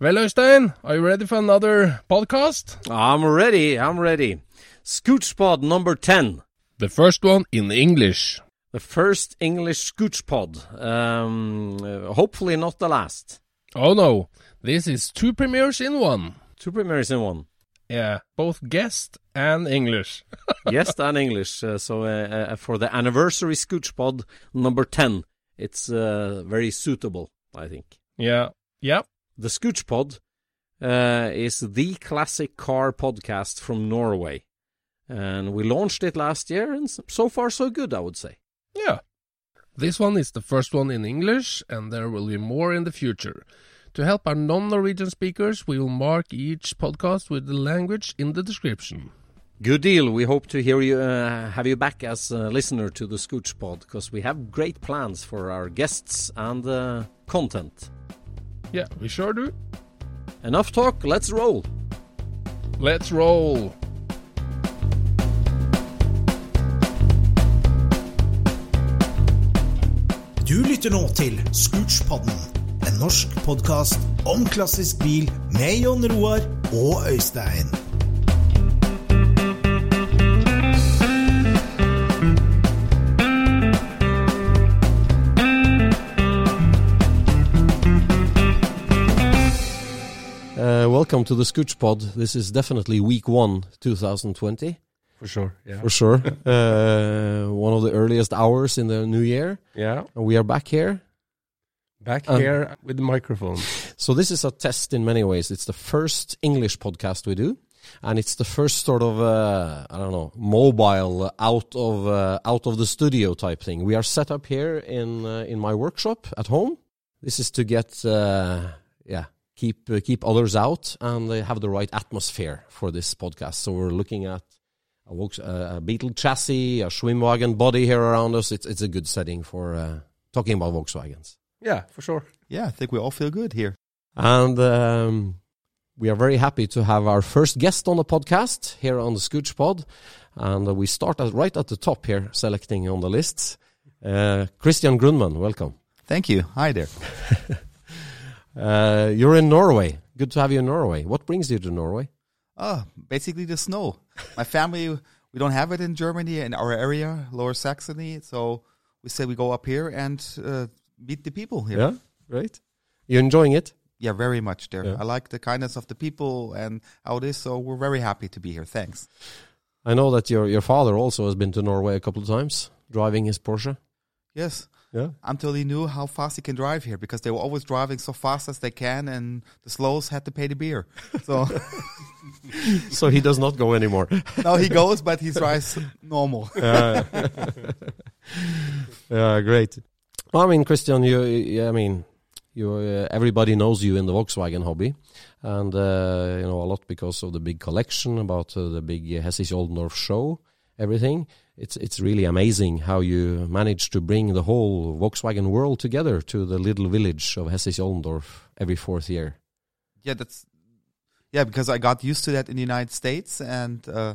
Well, Øystein, are you ready for another podcast? I'm ready. I'm ready. Scooch pod number 10. The first one in English. The first English Scooch pod. Um, hopefully not the last. Oh no, this is two premieres in one. Two premieres in one. Yeah, both guest and English. yes, and English. Uh, so uh, uh, for the anniversary Scooch pod number 10, it's uh, very suitable, I think. yeah, yeah. The Scooch Pod uh, is the classic car podcast from Norway. And we launched it last year, and so far so good, I would say. Yeah. This one is the first one in English, and there will be more in the future. To help our non Norwegian speakers, we will mark each podcast with the language in the description. Good deal. We hope to hear you, uh, have you back as a listener to the Scooch Pod, because we have great plans for our guests and uh, content. Yeah, we sure do. Enough talk, let's roll. Let's roll! Du lytter nå til Scootspodden, en norsk podkast om klassisk bil med Jon Roar og Øystein. Welcome to the Scooch Pod. This is definitely week one, 2020. For sure, yeah. For sure. uh, one of the earliest hours in the new year. Yeah, And we are back here. back Um, here with the microphone. So this is a test in many ways. It's the first English podcast we do, and it's the first sort of uh, I don't know mobile uh, out of uh, out of the studio type thing. We are set up here in uh, in my workshop at home. This is to get uh, yeah keep uh, keep others out and uh, have the right atmosphere for this podcast. So we're looking at. A, Volks- uh, a Beetle chassis, a Schwimmwagen body here around us. It's it's a good setting for uh, talking about Volkswagens. Yeah, for sure. Yeah, I think we all feel good here. And um, we are very happy to have our first guest on the podcast here on the Scooch Pod. And uh, we start at, right at the top here, selecting on the lists. Uh, Christian Grundmann, welcome. Thank you. Hi there. Uh, you're in Norway. Good to have you in Norway. What brings you to Norway? Oh, basically the snow. My family, we don't have it in Germany in our area, Lower Saxony. So we say we go up here and uh, meet the people here. Yeah, right. You're enjoying it? Yeah, very much there. Yeah. I like the kindness of the people and how it is. So we're very happy to be here. Thanks. I know that your your father also has been to Norway a couple of times, driving his Porsche. Yes. Yeah. Until he knew how fast he can drive here because they were always driving so fast as they can and the slows had to pay the beer. So So he does not go anymore. now he goes, but he drives normal. yeah, yeah, great. Well, I mean, Christian, you, you I mean, you, uh, everybody knows you in the Volkswagen hobby, and uh, you know a lot because of the big collection about uh, the big uh, Hessisch Oldendorf show, everything. It's it's really amazing how you manage to bring the whole Volkswagen world together to the little village of Hessisch Oldendorf every fourth year. yeah, that's yeah, because I got used to that in the United States, and uh,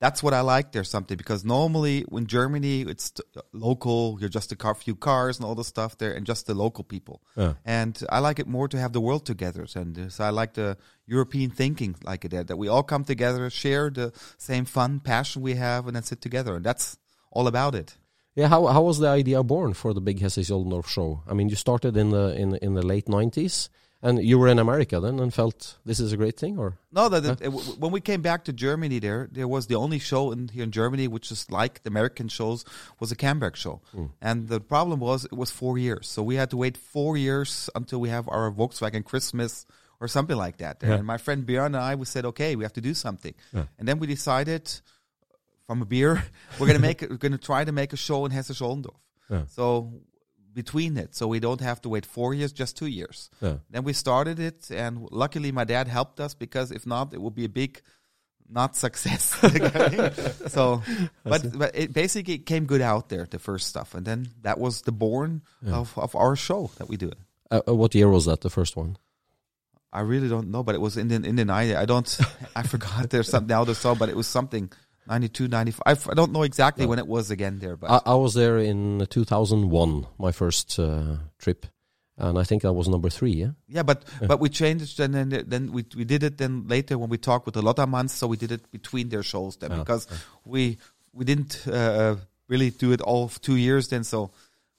that's what I like there something because normally in Germany it's local. You're just a car, few cars and all the stuff there, and just the local people. Yeah. And I like it more to have the world together. And uh, so I like the European thinking like it that we all come together, share the same fun, passion we have, and then sit together. And that's all about it. Yeah, how how was the idea born for the big Hessisch Oldendorf show? I mean, you started in the in in the late nineties, and you were in America then, and felt this is a great thing, or No, that that- w- when we came back to Germany, there there was the only show in here in Germany which is like the American shows was a Camberg show, mm. and the problem was it was four years, so we had to wait four years until we have our Volkswagen Christmas or something like that. Yeah. And my friend Björn and I we said, okay, we have to do something, and then we decided from a beer we're gonna make we're gonna try to make a show in Hessisch Oldendorf. Yeah. So between it, so we don't have to wait four years, just two years. Yeah. Then we started it, and luckily my dad helped us because if not, it would be a big not success. so, but but it basically came good out there the first stuff, and then that was the born of of our show that we do. uh, uh, what year was that? The first one? I really don't know, but it was in the in the night. I don't. I forgot there's something now the song, but it was something. 92, 95. I don't know exactly when it was again there, but I, I was there in 2001, my first uh, trip, and I think that was number three. Yeah. Yeah, but but we changed and then then we we did it then later when we talked with the Lottermans, so we did it between their shows then Yeah, because we we didn't uh, really do it all two years then. So,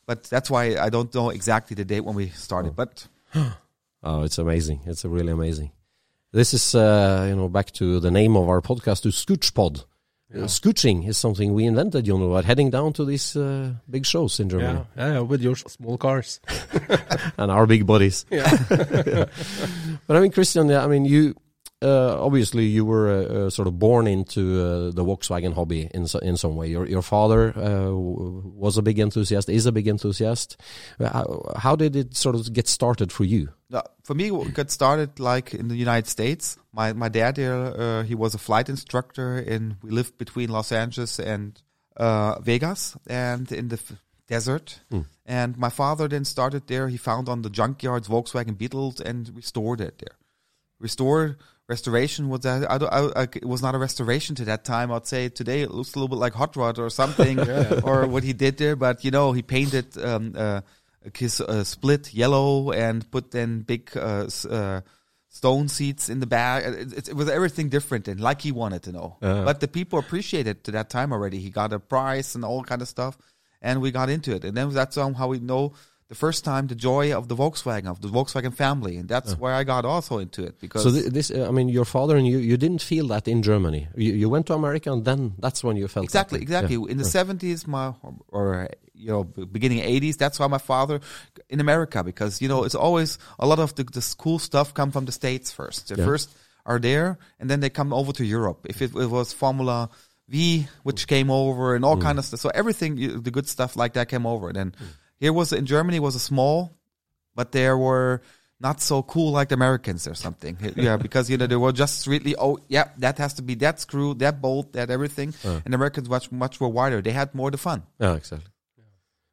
but that's why I don't know exactly the date when we started. But Oh, it's amazing! It's uh, really amazing. This is, uh, you know, back to the name of our podcast, to Scootspod. Uh, scooching is something we invented, you know, heading down to these uh, big shows in Germany Yeah, yeah, with your small cars. and our big bodies. Yeah. But I mean, Christian, yeah, I mean, you uh, obviously you were uh, uh, sort of born into uh, the Volkswagen hobby in so, in some way. Your your father uh, was a big enthusiast, is a big enthusiast. How, how did it sort of get started for you? for me, it got started like in the United States. My my dad there, uh, he was a flight instructor, and we lived between Los Angeles and uh, Vegas, and in the f- desert. And my father then started there. He found on the junkyards Volkswagen Beetles and restored it there. Restore restoration was that I, don't, I, I, it was not a restoration to that time. I'd say today it looks a little bit like hot rod or something, or what he did there. But you know, he painted um, uh, his uh, split yellow and put then big uh, s- uh, stone seats in the back. It, it, it was everything different and like he wanted to know. But the people appreciated to that time already. He got a prize and all kind of stuff, and we got into it. And then that's um, how we know the first time the joy of the Volkswagen of the Volkswagen family, and that's where I got also into it because So th- this, uh, I mean, your father and you, you didn't feel that in Germany. You, you went to America, and then that's when you felt exactly exactly Yeah. in the seventies, my or you know beginning eighties. That's why my father in America because you know it's always a lot of the, the cool stuff come from the states first. They Yeah. first are there, and then they come over to Europe. If it, it was Formula V, which came over, and all kind of stuff. So everything, the good stuff like that came over. Then here was in Germany was a small but there were not so cool like the Americans or something. yeah, because you know they were just really oh yeah that has to be that screw that bolt that everything, and Americans much much were wider. They had more the fun. Yeah, exactly.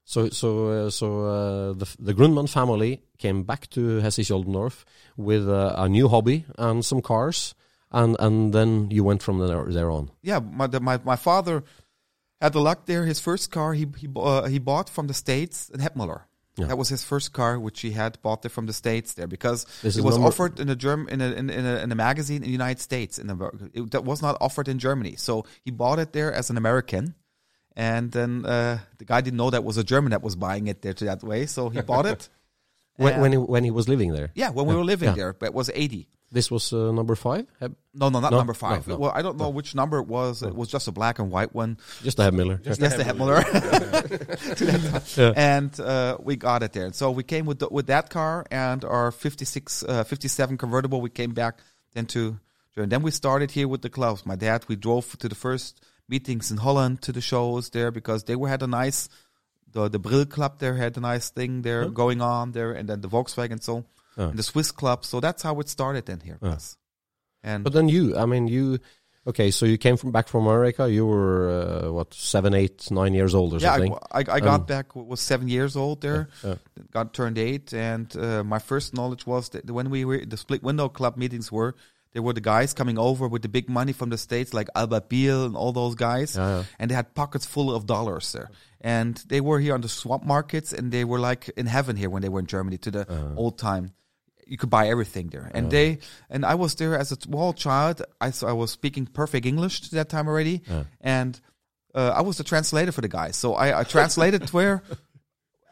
So, so, uh, so uh, the the Grundmann family came back to Hessisch Oldendorf with uh, a new hobby and some cars, and and then you went from there, there on. Yeah, my the, my my father had the luck there. His first car he he uh, he bought from the states an Hebmüller. Yeah. That was his first car, which he had bought there from the states there because This it was offered in a Germ in a, in, in a in a magazine in the United States. In the, it, that was not offered in Germany, so he bought it there as an American. And then uh, the guy didn't know that was a German that was buying it there to that way, so he bought it. When when he, when he was living there. yeah, when we were living Yeah. there, but it was eighty. This was uh, number five. Heb- No, no, not No? number five. No, no. Well, I don't know which number it was. It was just a black and white one. Just the Hebmüller. yes, the Hebmüller. To that time. And uh, we got it there. So we came with the, with that car and our 56, uh, 57 convertible. We came back then to, and then we started here with the clubs. My dad, we drove to the first meetings in Holland to the shows there because they were had a nice, the the Brill Club there had a nice thing there going on there, and then the Volkswagen so, Yeah. And the Swiss Club. So that's how it started then here. Yes. And But then you, I mean, you. Okay, so you came from back from America. You were uh, what seven, eight, nine years old or yeah, something. I, I, I got Um, back was seven years old there. yeah. Got turned eight, and uh, my first knowledge was that when we were the split window club meetings were There were the guys coming over with the big money from the states, like Albert Biel and all those guys, Yeah, yeah. and they had pockets full of dollars there. And they were here on the swap markets, and they were like in heaven here when they were in Germany to the Uh-huh. old time. You could buy everything there, and they and I was there as a small child. I so I was speaking perfect English to that time already, and uh, I was the translator for the guys. So I, I translated where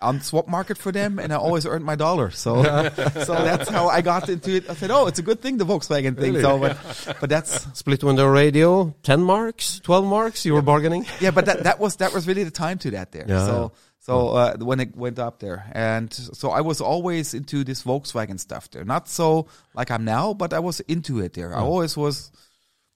on swap market for them, and I always earned my dollar. So so that's how I got into it. I said, oh, it's a good thing the Volkswagen thing. So but but that's Split window radio, 10 marks, 12 marks, you were bargaining? yeah, but that, that was that was really the time to that there. Yeah. So so uh, when it went up there, and so I was always into this Volkswagen stuff there. Not so like I'm now, but I was into it there. I always was.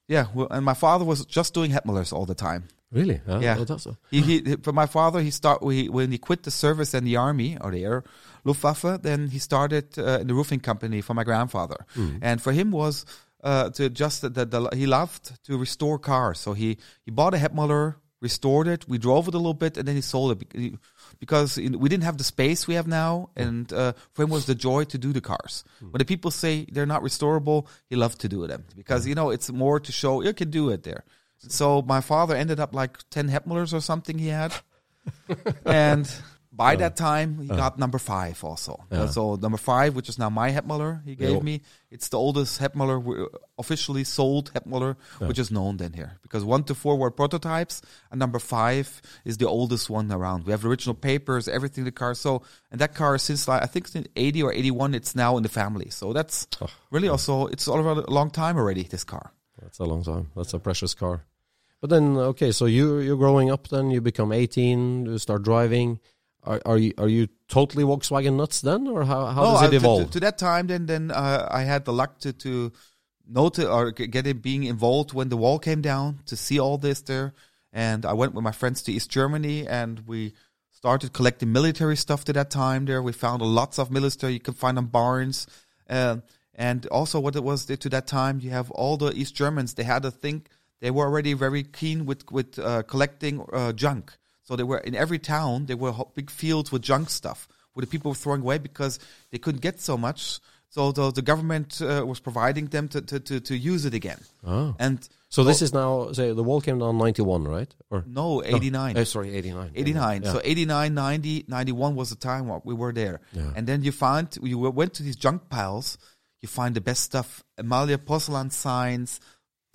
Yeah, well, and my father was just doing Hebmüllers all the time. Really? Yeah. oh, that's He, he, for my father, he start he, when he quit the service and the army or the air Luftwaffe. Then he started uh, in the roofing company for my grandfather, and for him was uh, to just the, the he loved to restore cars. So he he bought a Hebmüller, restored it. We drove it a little bit, and then he sold it he- because in- we didn't have the space we have now. And uh, for him was the joy to do the cars. When the people say they're not restorable, he loved to do them because you know it's more to show you can do it there. So my father ended up like ten Hebmüllers or something he had, and by that time he got number five also. Uh, so number five, which is now my Hebmüller, he gave Yeah. me. It's the oldest Hebmüller w- officially sold Hebmüller, which is known then here because one to four were prototypes, and number five is the oldest one around. We have original papers, everything the car. So and that car since like I think since eighty or eighty one, it's now in the family. So that's really also it's all around a long time already. This car. That's a long time. That's a precious car. But then, okay, so you you're growing up. Then you become 18. You start driving. Are, are you are you totally Volkswagen nuts then, or how how does it to- evolve? To, to that time, then then uh, I had the luck to to know to or get it being involved when the wall came down to see all this there, and I went with my friends to East Germany and we started collecting military stuff to that time. There we found lots of military you can find on barns, uh, and also what it was to that time you have all the East Germans they had a thing they were already very keen with with uh, collecting uh, junk. So they were in every town. There were big fields with junk stuff where the people were throwing away because they couldn't get so much. So the, the government uh, was providing them to, to, to, to use it again. Oh. And So this is now say the wall came down 91, right? Or no, 89. Oh, sorry, 89. 89. Yeah. So 89, 90, 91 was the time we were there. Yeah. And then you find, you went to these junk piles, you find the best stuff, Amalia porcelain signs,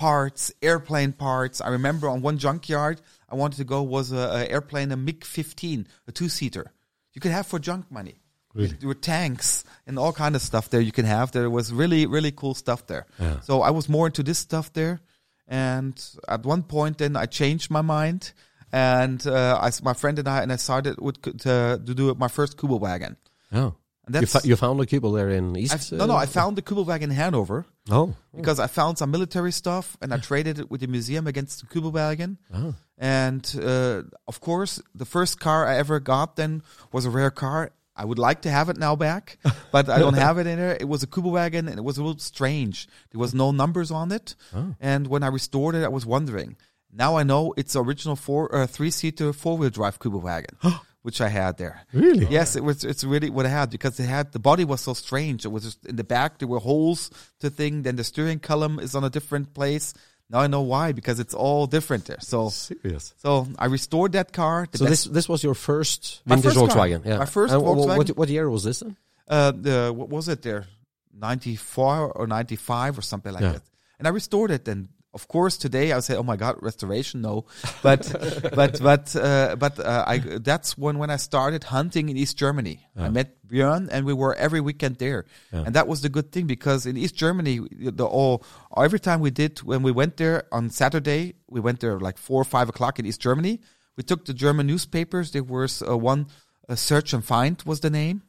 parts, airplane parts. I remember on one junkyard I wanted to go was a, a airplane, a MiG-15, a two-seater. You could have for junk money. Really? There were tanks and all kind of stuff there you can have. There was really, really cool stuff there. Yeah. So I was more into this stuff there. And at one point, then I changed my mind, and uh, I, my friend and I, and I started with, to, to do my first Kübelwagen. Oh. And You, fa- you found a Kubel there in East? I, no, no, uh, I found the Kübelwagen in Hanover Oh. because I found some military stuff, and I traded it with the museum against the Kübelwagen. Oh. And uh, of course, the first car I ever got then was a rare car. I would like to have it now back, but I don't have it in there. It was a Kubelwagen and it was a little strange. There was no numbers on it, and when I restored it, I was wondering. Now I know it's original four, uh, three seater four wheel drive Kuba wagon, which I had there. Really? Yes, it was. It's really what I had because it had the body was so strange. It was just in the back. There were holes to thing. Then the steering column is on a different place. Now I know why because it's all different there. So Serious. so I restored that car. The So this this was your first My vintage first car. Volkswagen? Yeah. My first And wh- wh- What, Volkswagen. what year was this then? uh, the what was it there, ninety four or ninety five or something like Yeah. that. And I restored it. And of course, today I would say, "Oh my God, restoration!" No, but but but uh, but uh, I that's when when I started hunting in East Germany. I met Björn, and we were every weekend there. And that was the good thing because in East Germany, the all every time we did when we went there on Saturday, we went there like four or five o'clock in East Germany. We took the German newspapers. There was uh, one uh, search and find was the name,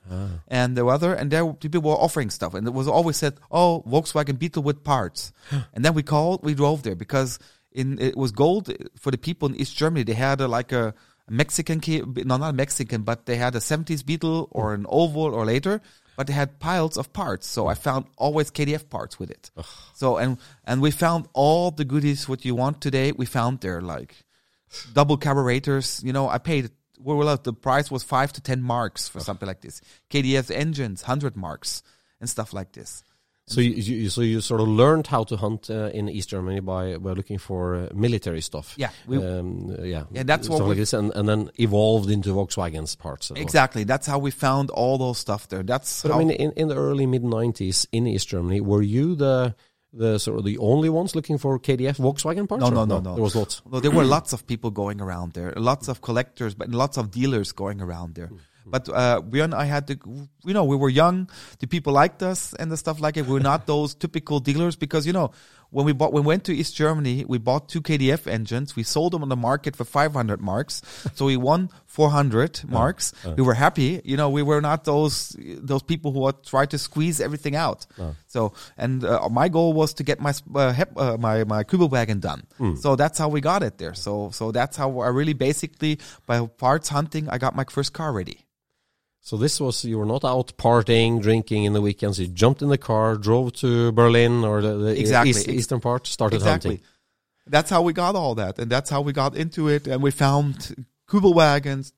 and the other, and there people were offering stuff, and it was always said, "Oh, Volkswagen Beetle with parts," and then we called, we drove there because in it was gold for the people in East Germany. They had a, like a Mexican, key, no, not Mexican, but they had a '70s Beetle or an oval or later. But they had piles of parts, so I found always KDF parts with it. So and and we found all the goodies what you want today. We found there like double carburetors. You know, I paid well, the price was five to ten marks for something like this. KDF engines, hundred marks and stuff like this. So you, you so you sort of learned how to hunt uh, in East Germany by by looking for uh, military stuff. Yeah, we- um, yeah, Yeah, that's what stuff like we- this, and, and then evolved into Volkswagen's parts. well. Exactly. That's how we found all those stuff there. That's But I mean, in, in the early mid '90s in East Germany, were you the the sort of the only ones looking for KDF Volkswagen parts? No, or no, no, no. There was lots. No, there were lots of people going around there, lots of collectors, but lots of dealers going around there. But uh, Björn, I had to, you know, we were young. The people liked us and the stuff like it. We were not those typical dealers because you know when we bought, when we went to East Germany, we bought two KDF engines. We sold them on the market for 500 marks, so we won 400 marks. We were happy. You know, we were not those those people who try to squeeze everything out. So, and uh, my goal was to get my uh, hep, uh, my my Kübelwagen done. So that's how we got it there. So so that's how I really basically by parts hunting, I got my first car ready. So this was you were not out partying, drinking in the weekends. You jumped in the car, drove to Berlin or the, the Exactly. east, eastern part, started exactly. hunting. That's how we got all that, and that's how we got into it. And we found Kübelwagons.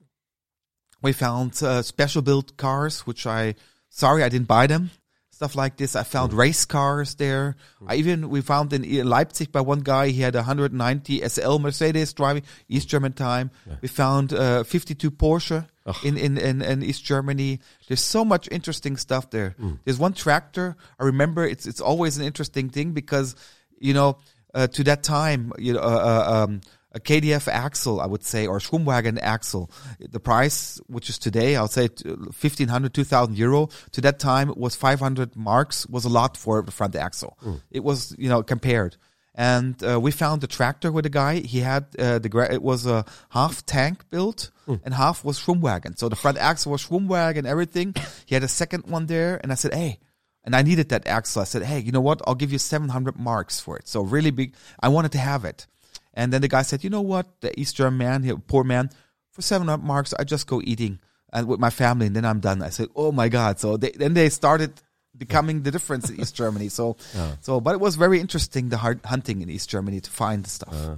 We found uh, special built cars, which I sorry I didn't buy them. Stuff like this. I found race cars there. I even we found in Leipzig by one guy. He had a 190 SL Mercedes driving East German time. We found uh, 52 Porsche in, in, in, in East Germany. There's so much interesting stuff there. There's one tractor. I remember it's it's always an interesting thing because you know uh, to that time you know uh, uh, um, a KDF axle, I would say, or Schwimmwagen axle, the price, which is today, I'll say t- 1500, 2000 euro. To that time, it was 500 marks, was a lot for the front axle. It was, you know, compared. And uh, we found a tractor with a guy. He had uh, the gra- it was a half tank built and half was Schwimmwagen. So the front axle was Schwimmwagen, everything. He had a second one there, and I said, "Hey, and I needed that axle. I said, "Hey, you know what? I'll give you 700 marks for it." So really big. I wanted to have it. And then the guy said, "You know what? The East German man, he, poor man, for 700 marks, I just go eating and with my family, and then I'm done." I said, "Oh my god!" So they, then they started becoming the difference in East Germany. So, so, but it was very interesting the hard hunting in East Germany to find the stuff. Uh,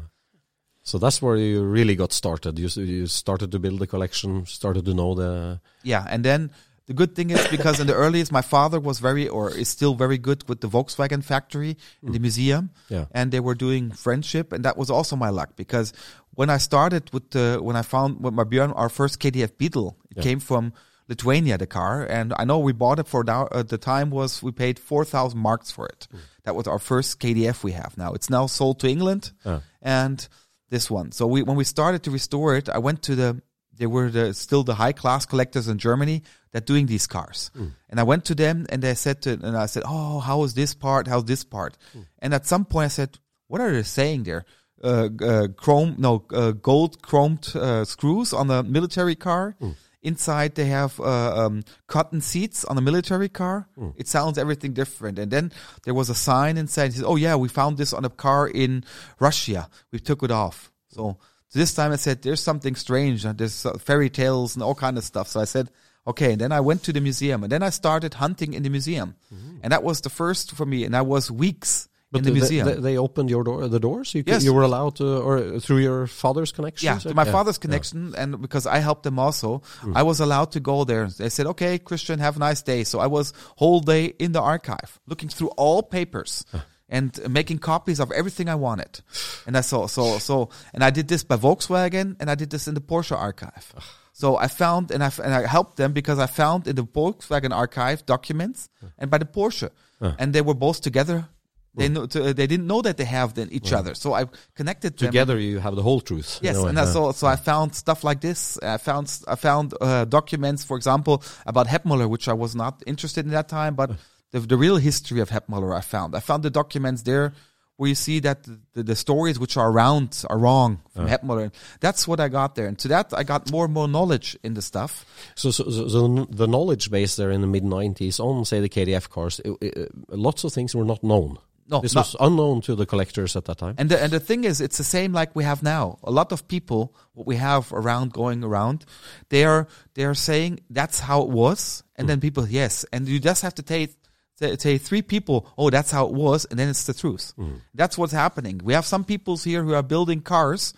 so that's where you really got started. You, you started to build the collection, started to know the. Yeah, and then the good thing is because in the earliest, my father was very or is still very good with the Volkswagen factory in the mm. museum. Yeah. and they were doing friendship, and that was also my luck because when I started with the when I found with my Björn our first KDF Beetle, it came from Lithuania, the car, and I know we bought it for now. At the time was we paid four thousand marks for it. That was our first KDF we have now. It's now sold to England, and this one. So we when we started to restore it, I went to the they were the, still the high class collectors in Germany that doing these cars. And I went to them and they said to, and I said, Oh, how is this part? How's this part? And at some point I said, what are they saying there? Uh, uh, chrome, no, uh, gold chromed, uh, screws on the military car. Inside they have, uh, um, cotton seats on a military car. It sounds everything different. And then there was a sign inside. He says, Oh yeah, we found this on a car in Russia. We took it off. So, so this time I said, there's something strange. There's uh, fairy tales and all kind of stuff. So I said, okay. And then I went to the museum and then I started hunting in the museum. And that was the first for me. And I was weeks in the they- museum. They, they opened your door, the doors. You, could- Yes. you were allowed to, or through your father's connection. yeah, my father's connection, and because I helped them also, mm. I was allowed to go there. They said, "Okay, Christian, have a nice day." So I was whole day in the archive, looking through all papers and making copies of everything I wanted. And I saw, so, so, and I did this by Volkswagen, and I did this in the Porsche archive. So I found, and I and I helped them because I found in the Volkswagen archive documents, and by the Porsche, and they were both together. They mm. know, to, uh, they didn't know that they have the, each mm. other. So I connected. Together, you have the whole truth. Yes, and I Yeah. saw, so I found stuff like this. I found I found uh, documents, for example, about Hebmüller, which I was not interested in that time, but the, the real history of Hebmüller I found. I found the documents there where you see that the, the, stories which are around are wrong from Hebmüller. That's what I got there, and to that I got more and more knowledge in the stuff. So, so, so, so the knowledge base there in the mid '90s on, say, the KDF cars, it, it, uh, lots of things were not known. No, this was unknown to the collectors at that time. And the, and the thing is, it's the same like we have now. A lot of people, what we have around going around, they are they are saying that's how it was, and then people yes, and you just have to take say, say three people, oh that's how it was, and then it's the truth. Mm. That's what's happening. We have some peoples here who are building cars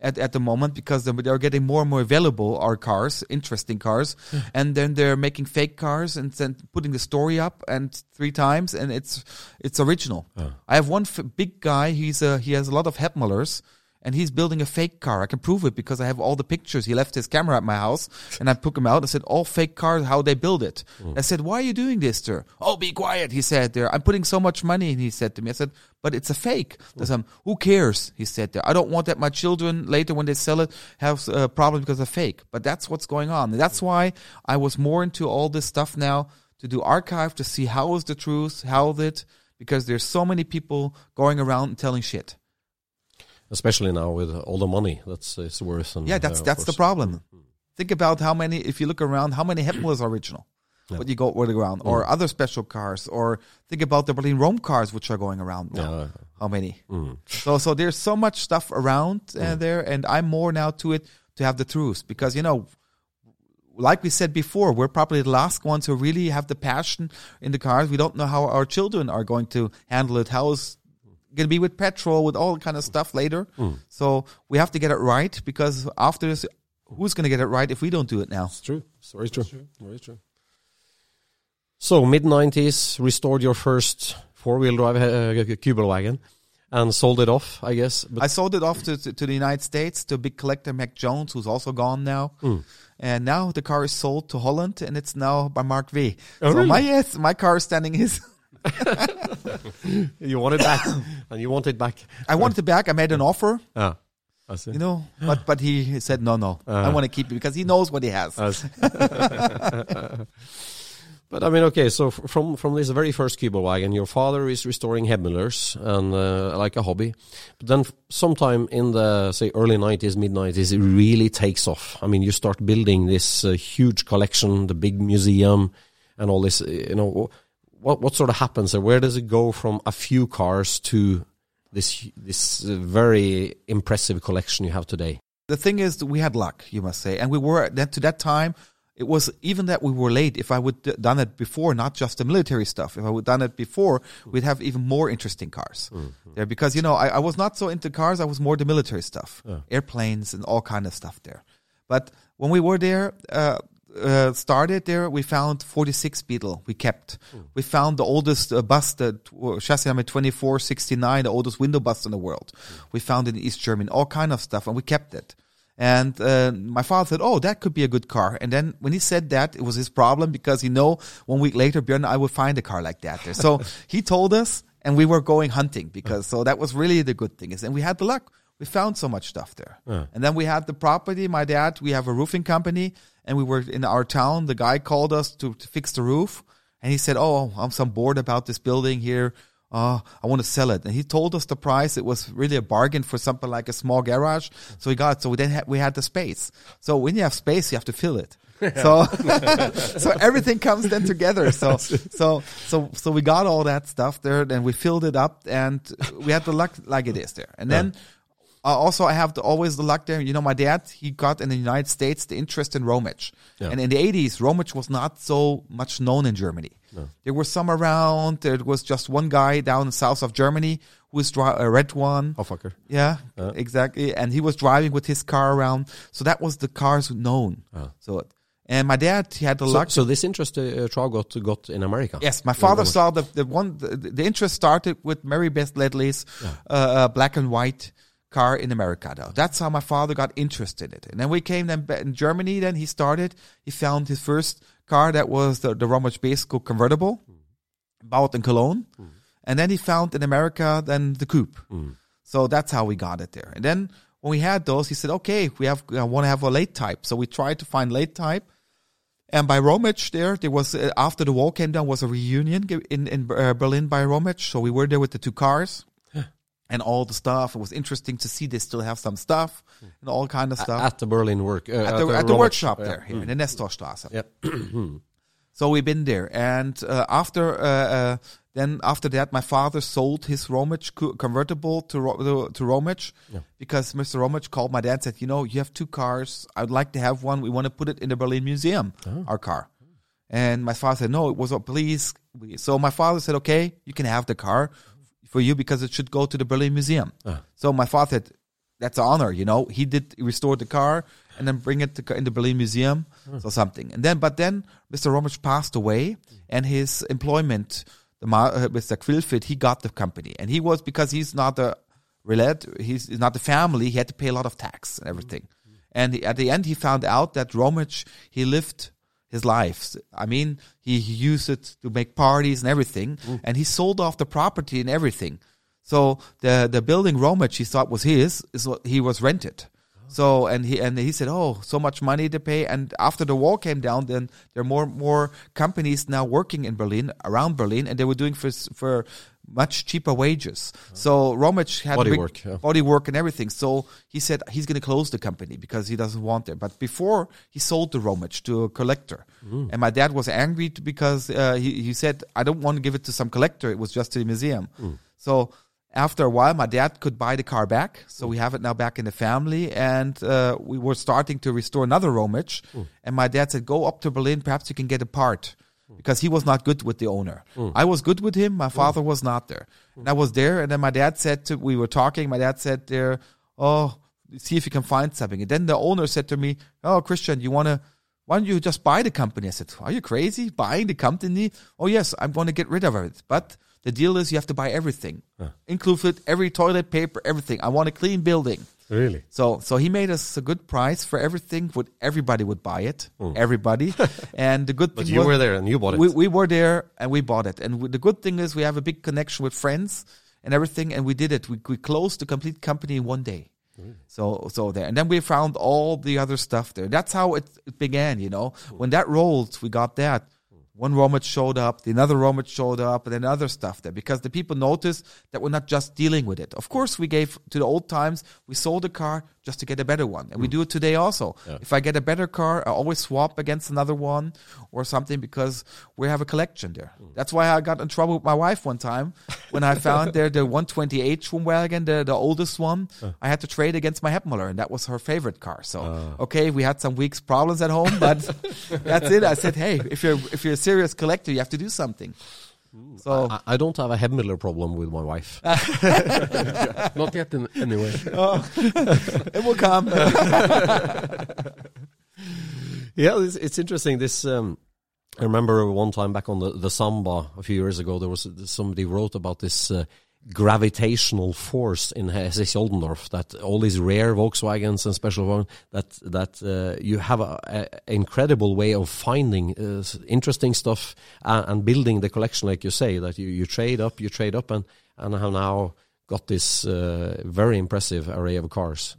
at, at the moment because they're, they're getting more and more available our cars, interesting cars, and then they're making fake cars and then putting the story up and three times and it's it's original. I have one f- big guy. He's a, he has a lot of Hebmüllers. And he's building a fake car. I can prove it because I have all the pictures. He left his camera at my house and I took him out. I said, all fake cars, how they build it. Hmm. I said, why are you doing this, sir? Oh, be quiet. He said there, I'm putting so much money. And he said to me, I said, but it's a fake. I said, who cares? He said there, I don't want that my children later when they sell it have uh, a problem because of fake. But that's what's going on. And that's why I was more into all this stuff now to do archive to see how is the truth, how is it, because there's so many people going around and telling shit. Especially now with all the money that's it's worth. And, Yeah, that's uh, that's the problem. Think about how many. If you look around, how many Hepmel is original? What you go with around, or Mm. other special cars, or think about the Berlin Rome cars which are going around now. Yeah. How many? Mm. So so there's so much stuff around uh, there, and I'm more now to it to have the truth because you know. Like we said before, we're probably the last ones who really have the passion in the cars. We don't know how our children are going to handle it. How is going to be with petrol, with all kind of stuff later. So we have to get it right because after this, who's going to get it right if we don't do it now? It's true. It's very true. Very true. So mid nineties, restored your first four wheel drive uh, Kubelwagen and sold it off, I guess. But I sold it off to, to, to the United States to a big collector, Mac Jones, who's also gone now. Hmm. And now the car is sold to Holland and it's now by Mark V. Oh, so really? my yes, my car is standing his. you want it back, and you want it back. I wanted it back. I made an offer, Ah, I see. you know, but but he said no, no. I Uh-huh. want to keep it because he knows what he has. But I mean, okay. So from from this very first Kubelwagen, your father is restoring Hebmüllers and uh, like a hobby. But then, sometime in the say early nineties, mid nineties, it really takes off. I mean, you start building this uh, huge collection, the big museum, and all this. uh, You know, what what sort of happens there? Where does it go from a few cars to this this uh, very impressive collection you have today? the thing is that we had luck, you must say, and we were that to that time. It was even that we were late. If I would done it before, not just the military stuff. If I would done it before, we'd have even more interesting cars there. Because you know, I, I was not so into cars. I was more the military stuff, airplanes and all kind of stuff there. But when we were there, uh, uh, started there, we found 46 Beetle. We kept. We found the oldest uh, bus, the tw- chassis number 2469, the oldest window bus in the world. We found in East Germany, all kind of stuff, and we kept it. And uh, my father said, "Oh, that could be a good car." And then when he said that, it was his problem because you know one week later, Björn and I would find a car like that there. So he told us, and we were going hunting because so that was really the good thing is, and we had the luck. We found so much stuff there. And then we had the property. My dad, we have a roofing company, and we were in our town. The guy called us to, to fix the roof, and he said, "Oh, I'm some bored about this building here. Uh, I want to sell it." And he told us the price. It was really a bargain for something like a small garage. So we got. So we then had, we had the space. So when you have space, you have to fill it. So, so everything comes then together. So, so, so, so we got all that stuff there, and we filled it up, and we had the luck like it is there. And then uh, also, I have the, always the luck there. You know, my dad, he got in the United States the interest in Rometsch. Yeah. And in the 80s, Rometsch was not so much known in Germany. There were some around. There was just one guy down in south of Germany who was dri- a red one. Oh fucker. Yeah, exactly. And he was driving with his car around. So that was the cars known. So, and my dad, he had the So, luck. so this interest uh, Trout got got in America. Yes, my father saw the the one the, the interest started with Mary Beth Ledley's uh, uh, black and white car in America. Though that's how my father got interested in it. And then we came then in Germany. Then he started. He found his first car that was the the Rometsch Beeskow convertible, bought in Cologne. And then he found in America then the coupe. So that's how we got it there. And then when we had those, he said, "Okay, we have I want to have a late type." So we tried to find late type. And by Rometsch there, there was uh, after the wall came down was a reunion in in uh, Berlin by Rometsch. So we were there with the two cars and all the stuff. It was interesting to see they still have some stuff and all kind of stuff at the Berlin work uh, at the, at the workshop yeah. there here in the Nestorstraße. Yeah. So we've been there, and uh, after uh, uh, then after that, my father sold his Rometsch co- convertible to Ro- to, to Rometsch because Mr. Rometsch called my dad and said, you know, you have two cars. I'd like to have one. We want to put it in the Berlin Museum, our car. And my father said, no, it was a please. So my father said, okay, you can have the car for you because it should go to the Berlin Museum. Ah. So my father said, that's an honor, you know. He did restore the car and then bring it to, in the Berlin Museum, hmm. or something. And then, but then Mr. Rometsch passed away, and his employment, the uh, Mr. Quilfit, he got the company, and he was because he's not a related, he's not the family. He had to pay a lot of tax and everything. Hmm. And he, at the end, he found out that Rometsch he lived his life. I mean, he, he used it to make parties and everything, mm. and he sold off the property and everything. So the the building Rometsch he thought was his is what he was rented. Oh. So and he and he said, oh, so much money to pay. And after the wall came down, then there are more more companies now working in Berlin around Berlin, and they were doing for for much cheaper wages. So Rometsch had Body big- work, yeah. body work and everything. So he said he's going to close the company because he doesn't want it. But before he sold the Rometsch to a collector, and my dad was angry because uh, he he said I don't want to give it to some collector. It was just to the museum. So after a while, my dad could buy the car back. So we have it now back in the family, and uh, we were starting to restore another Rometsch. And my dad said, "Go up to Berlin. Perhaps you can get a part." Hmm. Because he was not good with the owner. Hmm. I was good with him. My hmm. father was not there. And I was there, and then my dad said to, we were talking, my dad said there, oh, see if you can find something. And then the owner said to me, oh, Christian, you want to, why don't you just buy the company? I said, are you crazy? Buying the company? Oh, yes, I'm going to get rid of it. But the deal is you have to buy everything, included every toilet paper, everything. I want a clean building. Really? So, so he made us a good price for everything. Would everybody would buy it? Everybody, and the good Hmm. But you was- were there and you bought it. we, we were there and we bought it. And w- the good thing is we have a big connection with friends and everything, and we did it. We, we closed the complete company in one day. So so there, and then we found all the other stuff there. That's how it, it began. You know, when that rolled, we got that. One Rometsch showed up, the another Rometsch showed up, and then other stuff there because the people noticed that we're not just dealing with it. Of course, we gave to the old times, we sold a car just to get a better one. And we mm. do it today also. If I get a better car, I always swap against another one or something because we have a collection there. Mm. That's why I got in trouble with my wife one time when I found there the 128 Schwimmwagen, the, the oldest one. I had to trade against my Hebmüller, and that was her favorite car. So, ah. okay, we had some weeks problems at home, but that's it. I said, hey, if you're if you're serious collector, you have to do something. So I, I don't have a Hemmler problem with my wife. Not yet, in, anyway. it will come. Yeah, it's, it's interesting. This um, I remember one time back on the, the Samba a few years ago. There was somebody wrote about this uh, gravitational force in Hessisch Oldendorf that all these rare Volkswagens and special ones that that uh, you have a, a incredible way of finding uh, interesting stuff and, and building the collection, like you say. That you, you trade up, you trade up, and and have now got this uh, very impressive array of cars.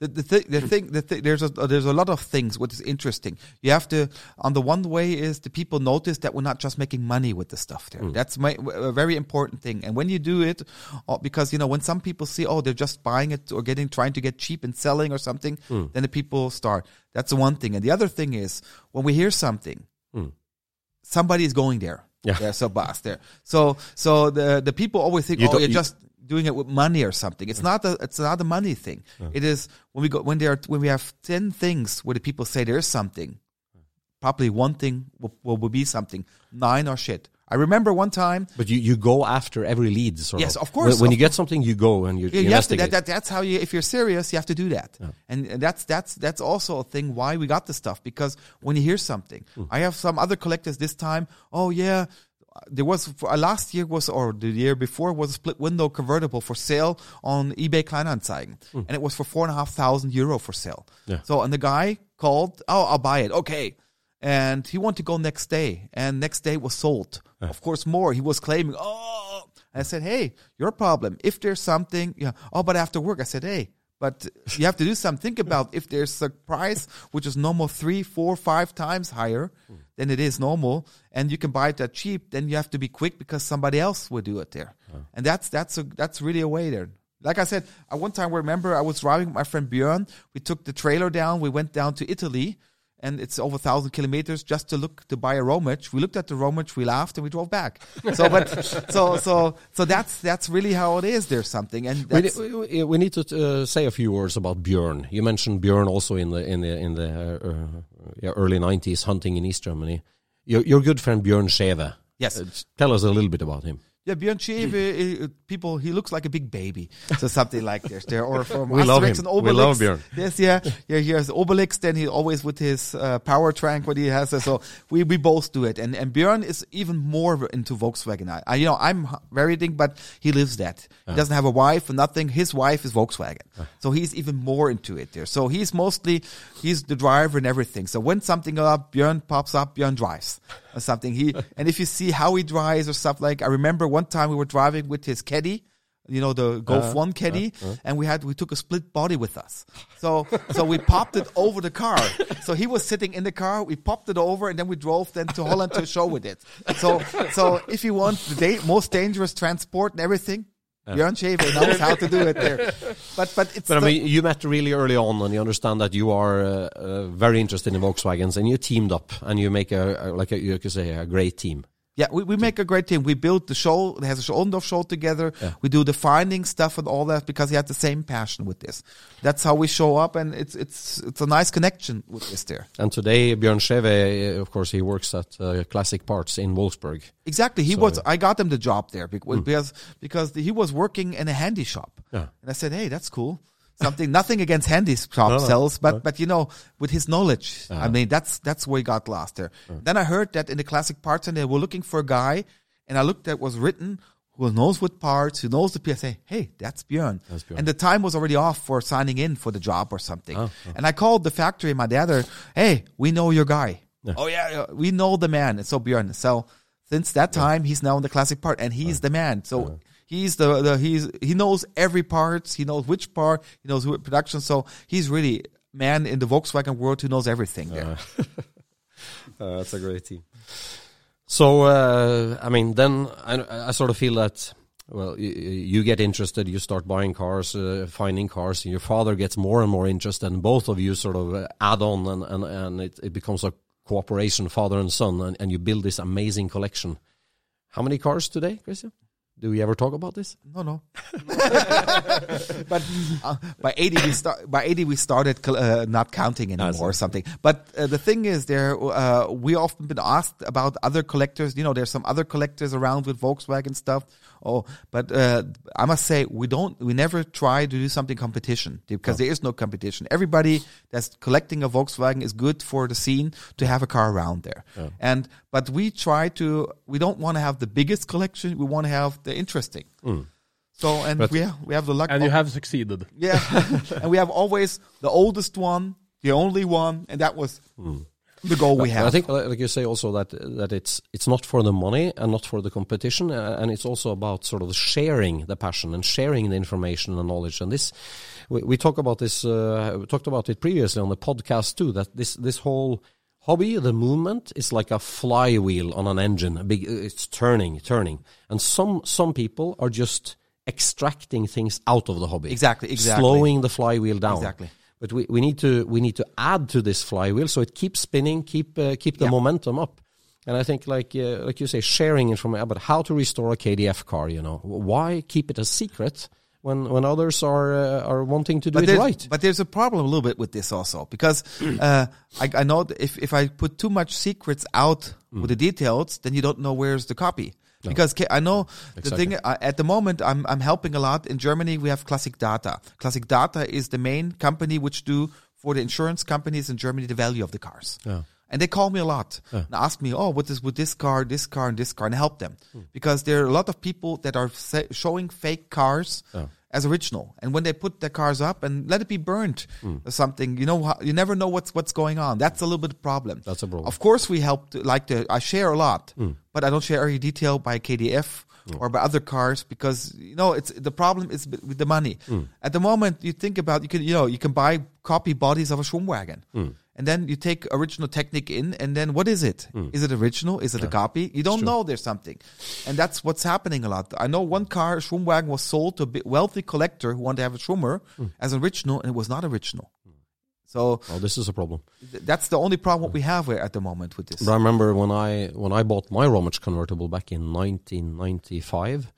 The, the, th- the thing, the th- there's a there's a lot of things which is interesting. You have to, on the one way is the people notice that we're not just making money with the stuff there. Mm. That's my, a very important thing. And when you do it, uh, because you know when some people see, oh, they're just buying it or getting trying to get cheap and selling or something, mm. then the people start. That's the one thing. And the other thing is when we hear something, mm. somebody is going there. Yeah. There's a boss there. So so the the people always think, You oh, you're you- just doing it with money or something. It's not a it's not a money thing. It is when we go when there are, when we have ten things where the people say there is something, probably one thing will, will, be something. Nine are shit. I remember one time. But you, you go after every lead, sort Yes, of. of course, When, when of you get something, you go and you, Yeah, you to, investigate. that, that, that's how you. If you're serious, you have to do that, and, and that's that's that's also a thing why we got the stuff because when you hear something, hmm. I have some other collectors this time. Oh yeah, there was for, uh, last year was or the year before was a split window convertible for sale on eBay Kleinanzeigen, and it was for four and a half thousand euro for sale. Yeah. So and the guy called, oh I'll buy it, okay. And he wanted to go next day, and next day was sold. Of course, more. He was claiming, oh, I said, hey, your problem. If there's something, yeah, oh, but after work, I said, hey, but you have to do something. Think about if there's a price which is normal three, four, five times higher than it is normal, and you can buy it that cheap, then you have to be quick because somebody else will do it there, and that's that's a that's really a way there. Like I said, at one time, remember I was driving with my friend Björn. We took the trailer down. We went down to Italy, and it's over a thousand kilometers just to look to buy a Rometsch. We looked at the Rometsch, we laughed, and we drove back. So, but so so so that's that's really how it is. There's something, and we, we, we need to uh, say a few words about Björn. You mentioned Björn also in the in the in the uh, uh, early '90s hunting in East Germany. Your, your good friend Björn Schewe. Yes. Uh, tell us a little bit about him. Yeah, Björn Schewe, uh, people, he looks like a big baby. So something like this there. Or from We love Asterix him. and Obelix. We love Björn. Yes, yeah. Yeah, he has Obelix, then he always with his uh, power trank, what he has. So we, we both do it. And, and Björn is even more into Volkswagen. I, I you know, I'm very thing, but he lives that. He doesn't have a wife or nothing. His wife is Volkswagen. So he's even more into it there. So he's mostly, he's the driver and everything. So when something up, Björn pops up, Björn drives or something. He, and if you see how he drives or stuff like, I remember one time we were driving with his caddy, you know, the Golf uh-huh. One caddy, uh-huh. Uh-huh. and we had, we took a split body with us. So, so we popped it over the car. So he was sitting in the car, we popped it over, and then we drove then to Holland to show with it. So, so if you want the da- most dangerous transport and everything, Björn Schewe knows how to do it there. But, but it's, But I mean, you met really early on, and you understand that you are uh, uh, very interested in Volkswagens, and you teamed up, and you make a, a like a, you could say a great team. Yeah, we, we make a great team. We built the show, it has a Oldendorf show together. We do the finding stuff and all that because he had the same passion with this. That's how we show up and it's, it's, it's a nice connection with this there. And today, Björn Schewe, uh, of course, he works at uh, Classic Parts in Wolfsburg. Exactly. He So- was, I got him the job there because, because, because he was working in a handy shop. Yeah. And I said, Hey, that's cool. Something, nothing against handy shop no, sales, but, but you know, with his knowledge, I uh-huh. mean, that's, that's where he got lost there. Uh-huh. Then I heard that in the classic parts and they were looking for a guy and I looked at what was written who knows what parts, who knows the PSA. Hey, that's Björn. That's Björn. And the time was already off for signing in for the job or something. Oh, oh. And I called the factory, my dad, there, hey, we know your guy. Oh yeah, yeah, we know the man. And so Björn. So since that time, he's now in the classic part, and he's uh-huh. the man. So he's the, the he's he knows every part. He knows which part. He knows who production. So he's really man in the Volkswagen world who knows everything there. Uh, that's a great team. So, uh, I mean, then I, I sort of feel that, well, you, you get interested, you start buying cars, uh, finding cars, and your father gets more and more interested, and both of you sort of uh, add on, and, and, and it, it becomes a cooperation, father and son, and, and you build this amazing collection. How many cars today, Christian? Do we ever talk about this? No, no. but uh, by eighty we start. By eighty we started uh, not counting anymore or something. But uh, the thing is, there uh, we often been asked about other collectors. You know, there's some other collectors around with Volkswagen stuff. Oh, but uh, I must say we don't. We never try to do something competition because there is no competition. Everybody that's collecting a Volkswagen is good for the scene to have a car around there. And but we try to. We don't want to have the biggest collection. We want to have the interesting. So and But- we have, we have the luck. And you have succeeded. yeah, and we have always the oldest one, the only one, and that was the goal we have. I think, like you say, also that that it's it's not for the money and not for the competition, uh, and it's also about sort of sharing the passion and sharing the information and knowledge. And this, we, we talk about this, uh, we talked about it previously on the podcast too. That this this whole hobby, the movement, is like a flywheel on an engine. Big, it's turning, turning, and some some people are just extracting things out of the hobby. Exactly, exactly. Slowing the flywheel down. Exactly. But we, we need to we need to add to this flywheel so it keeps spinning, keep uh, keep the Yeah. momentum up. And I think, like uh, like you say, sharing information about how to restore a KDF car. You know, why keep it a secret when when others are uh, are wanting to do but it right? but there's a problem a little bit with this also because uh, I, I know if if I put too much secrets out Mm. with the details, then you don't know where's the copy. Because ca- I know the thing uh, at the moment, I'm I'm helping a lot in Germany. We have Classic Data. Classic Data is the main company which do for the insurance companies in Germany the value of the cars. Yeah. And they call me a lot and ask me, oh, what is with this car, this car, and this car, and help them because there are a lot of people that are showing fake cars as original, and when they put their cars up and let it be burnt hmm. or something, you know, you never know what's what's going on. That's a little bit of problem. That's a problem. Of course, we help. To, like to, I share a lot, hmm. but I don't share every detail by KDF. Hmm. Or by other cars because you know it's the problem is with the money. At the moment, you think about you can you know you can buy copy bodies of a Schwimmwagen, and then you take original technique in, and then what is it? Hmm. Is it original? Is it a copy? You don't know there's something, and that's what's happening a lot. I know one car, a Schwimmwagen, was sold to a wealthy collector who wanted to have a Schwimmer hmm. as original, and it was not original. Hmm. So oh, this is a problem. th- that's the only problem what we have at the moment with this. But I remember when I when I bought my Rometsch convertible back in 1995,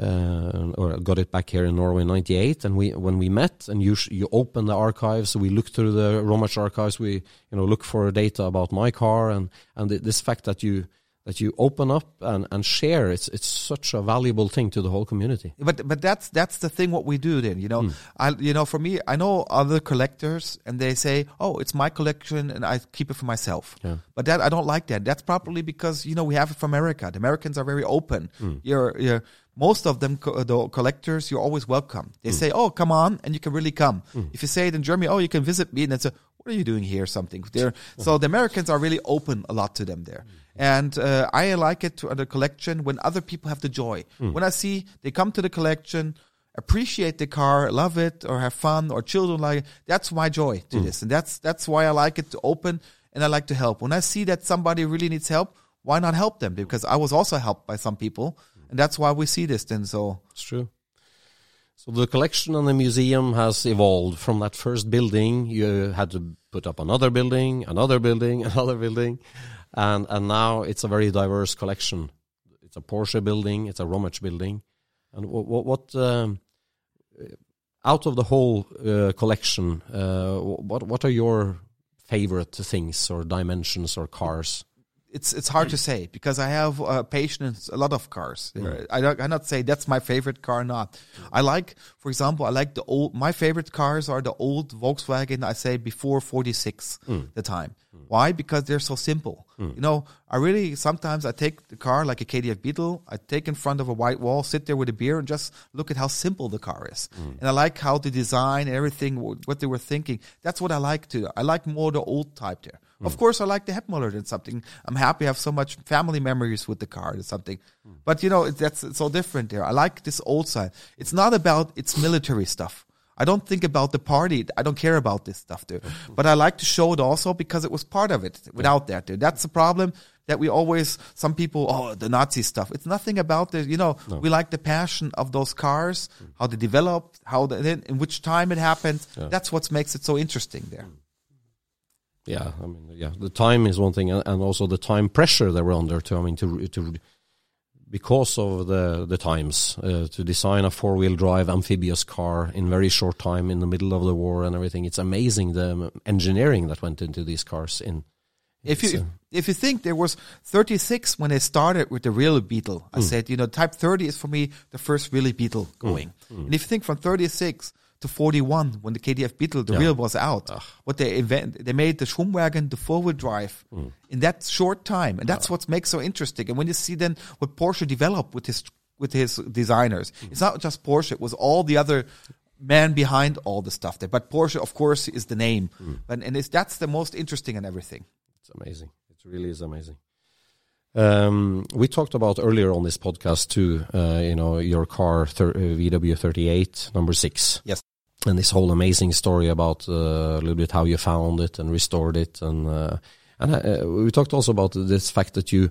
uh, or got it back here in Norway in '98, and we when we met and you you open the archives, we look through the Rometsch archives, we you know look for data about my car and and th- this fact that you that you open up and, and share. It's it's such a valuable thing to the whole community. But but that's that's the thing what we do then you know? Hmm. I you know for me I know other collectors and they say oh it's my collection and I keep it for myself. Yeah. but that I don't like that. That's probably because you know we have it from America. The Americans are very open. Hmm. You're you're most of them co- the collectors you're always welcome. They hmm. say oh come on and you can really come. If you say it in Germany oh you can visit me and it's a what are you doing here? something. There so the Americans are really open a lot to them there and uh, I like it to uh, the collection when other people have the joy hmm. when I see they come to the collection appreciate the car, love it, or have fun, or children like it. That's my joy to hmm. this, and that's that's why I like it to open and I like to help. When I see that somebody really needs help, why not help them? Because I was also helped by some people, and that's why we see this. Then, so It's true. So the collection and the museum has evolved from that first building. You had to put up another building, another building, another building, and and now it's a very diverse collection. It's a Porsche building, it's a Rometsch building, and what what, what um, out of the whole uh, collection, uh, what what are your favorite things or dimensions or cars? It's it's hard to mm. say because I have uh, patience a lot of cars. Mm. Uh, I I cannot say that's my favorite car. or Not. Mm. I like, for example, I like the old. My favorite cars are the old Volkswagen. I say before forty six the time. Why? Because they're so simple. You know, I really sometimes I take the car like a KDF Beetle. I take in front of a white wall, sit there with a beer, and just look at how simple the car is. And I like how the design and everything, what they were thinking. That's what I like to. I like more the old type there. Of hmm. course, I like the Hebmüller and something. I'm happy I have so much family memories with the car and something. Hmm. But you know, it- that's it's so different there. I like this old side. It's not about its military stuff. I don't think about the party. I don't care about this stuff there. But I like to show it also because it was part of it. Without that, there, that's the problem that we always. Some people, oh, the Nazi stuff. It's nothing about the. You know, we like the passion of those cars, hmm. how they developed, how the, in which time it happened. That's what makes it so interesting there. Yeah, I mean, yeah, the time is one thing, and and also the time pressure they were under to, I mean, to to because of the the times uh, to design a four wheel drive amphibious car in very short time in the middle of the war and everything. It's amazing the engineering that went into these cars. In If you uh, if you think there was 36 when they started with the real Beetle, I said you know Type 30 is for me the first really Beetle going. And if you think from 36 to 41 when the KDF Beetle the wheel was out, what they invent they made the Schwimmwagen the four wheel drive in that short time, and that's what makes so interesting. And when you see then what Porsche developed with his with his designers, it's not just Porsche; it was all the other man behind all the stuff there. But Porsche, of course, is the name, and and it's, that's the most interesting and everything. It's amazing. It really is amazing. Um, we talked about earlier on this podcast too. Uh, you know, your car thir- uh, VW38 number six. Yes. And this whole amazing story about uh, a little bit how you found it and restored it, and uh, and uh, we talked also about this fact that you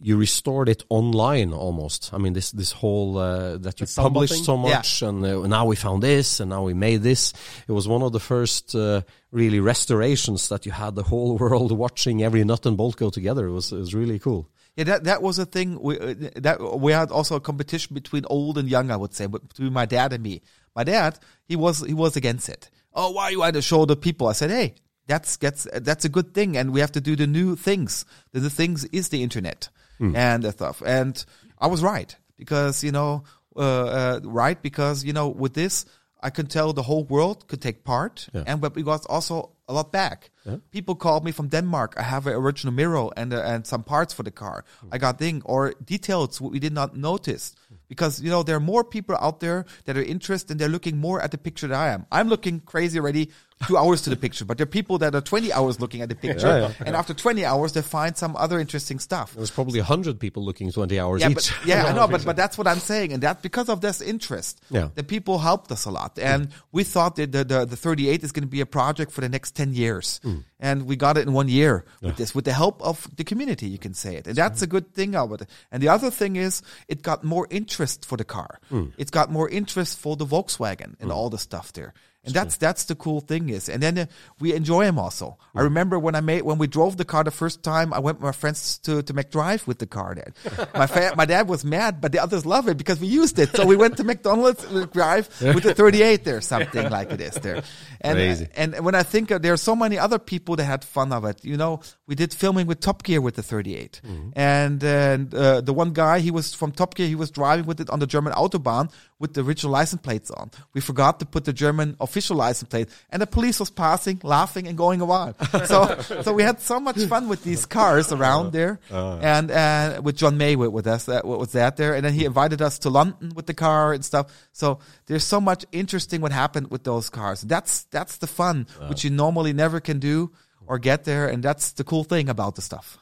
you restored it online almost. I mean, this this whole uh, that you published so Yeah. much, and uh, now we found this, and now we made this. It was one of the first uh, really restorations that you had the whole world watching every nut and bolt go together. It was it was really cool. Yeah, that that was a thing. We uh, that we had also a competition between old and young. I would say, but between my dad and me. My dad, he was he was against it. Oh, why you want to show the people? I said, hey, that's gets that's a good thing, and we have to do the new things. The, the things is the internet and the stuff. And I was right because you know, uh, uh, right because you know, with this, I can tell the whole world could take part, and but we got also a lot back. People called me from Denmark. I have an original mirror and uh, and some parts for the car. I got thing or details we did not notice because you know there are more people out there that are interested and they're looking more at the picture than I am. I'm looking crazy already two hours to the picture, but there are people that are 20 hours looking at the picture, Yeah, yeah. and after 20 hours they find some other interesting stuff. There's probably a hundred people looking twenty hours Yeah, each. but, yeah, I know, but but that's what I'm saying, and that because of this interest, Yeah. the people helped us a lot, and we thought that the the, the 38 is going to be a project for the next 10 years, mm. and we got it in one year with this, with the help of the community, you can say it, and that's a good thing of it. And the other thing is, it got more interest for the car. Mm. It's got more interest for the Volkswagen and mm. all the stuff there. And that's that's the cool thing is, and then uh, we enjoy them also. I remember when I made when we drove the car the first time, I went with my friends to to McDrive with the car. Then my fa- my dad was mad, but the others love it because we used it. So we went to McDonald's McDrive with the 38 there, something like it is there. And Crazy. and when I think of, there are so many other people that had fun of it. You know, we did filming with Top Gear with the 38, and and uh, the one guy he was from Top Gear, he was driving with it on the German autobahn with the original license plates on. We forgot to put the German official license plate, and the police was passing, laughing, and going around. so so we had so much fun with these cars around there, uh, uh. and uh, with John May with, with us, that was that there, and then he mm-hmm. invited us to London with the car and stuff. So there's so much interesting what happened with those cars. That's that's the fun uh. which you normally never can do or get there, and that's the cool thing about the stuff.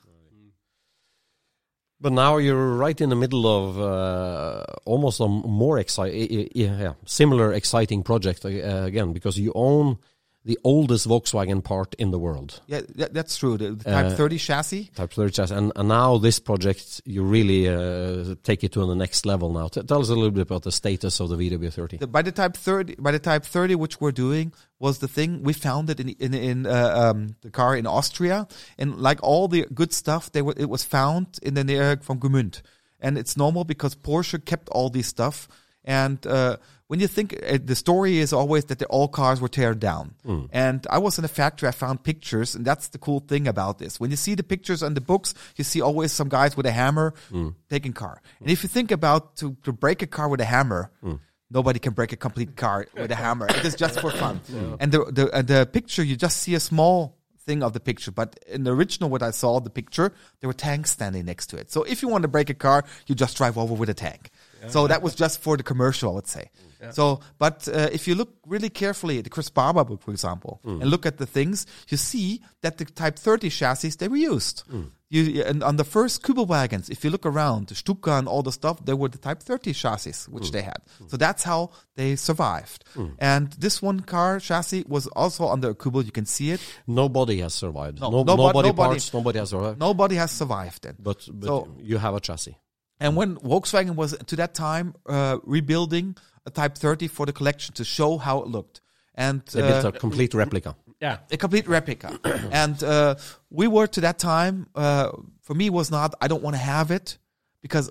But now you're right in the middle of uh, almost a more exciting, yeah, similar exciting project uh, again because you own the oldest Volkswagen part in the world, Yeah, that's true. The, the Type Uh, 30 chassis. Type 30 chassis, and, and now this project you really uh, take it to the next level. Now, T- tell us a little bit about the status of the VW30. The, by the Type 30, by the Type 30, which we're doing, was the thing we found it in in in uh, um, the car in Austria, and like all the good stuff, they were it was found in the near from Gmünd, and it's normal because Porsche kept all this stuff. And uh, when you think uh, the story is always that the, all cars were teared down, hmm. and I was in a factory, I found pictures, and that's the cool thing about this. When you see the pictures and the books, you see always some guys with a hammer hmm. taking car. And if you think about to, to break a car with a hammer, hmm. Nobody can break a complete car with a hammer. It is just for fun. And the the and the picture, you just see a small thing of the picture. But in the original, what I saw, the picture, there were tanks standing next to it. So if you want to break a car, you just drive over with a tank. So that was just for the commercial, I would say. So, but uh, if you look really carefully at the Chris Barber book, for example, mm. and look at the things, you see that the Type 30 chassis they were used. Mm. You and on the first Kübel wagons, if you look around, the Stuka and all the stuff, they were the Type 30 chassis which mm. they had. So that's how they survived. And this one car chassis was also under a Kübel. You can see it. Nobody has survived. No, No, nobody, nobody- parts. Nobody has survived. Nobody has survived it. But, but So- you have a chassis. And when Volkswagen was to that time uh, rebuilding a Type 30 for the collection to show how it looked, and They uh, built a complete replica. Yeah. a complete replica. and uh, we were to that time. Uh, for me, was not. I don't want to have it because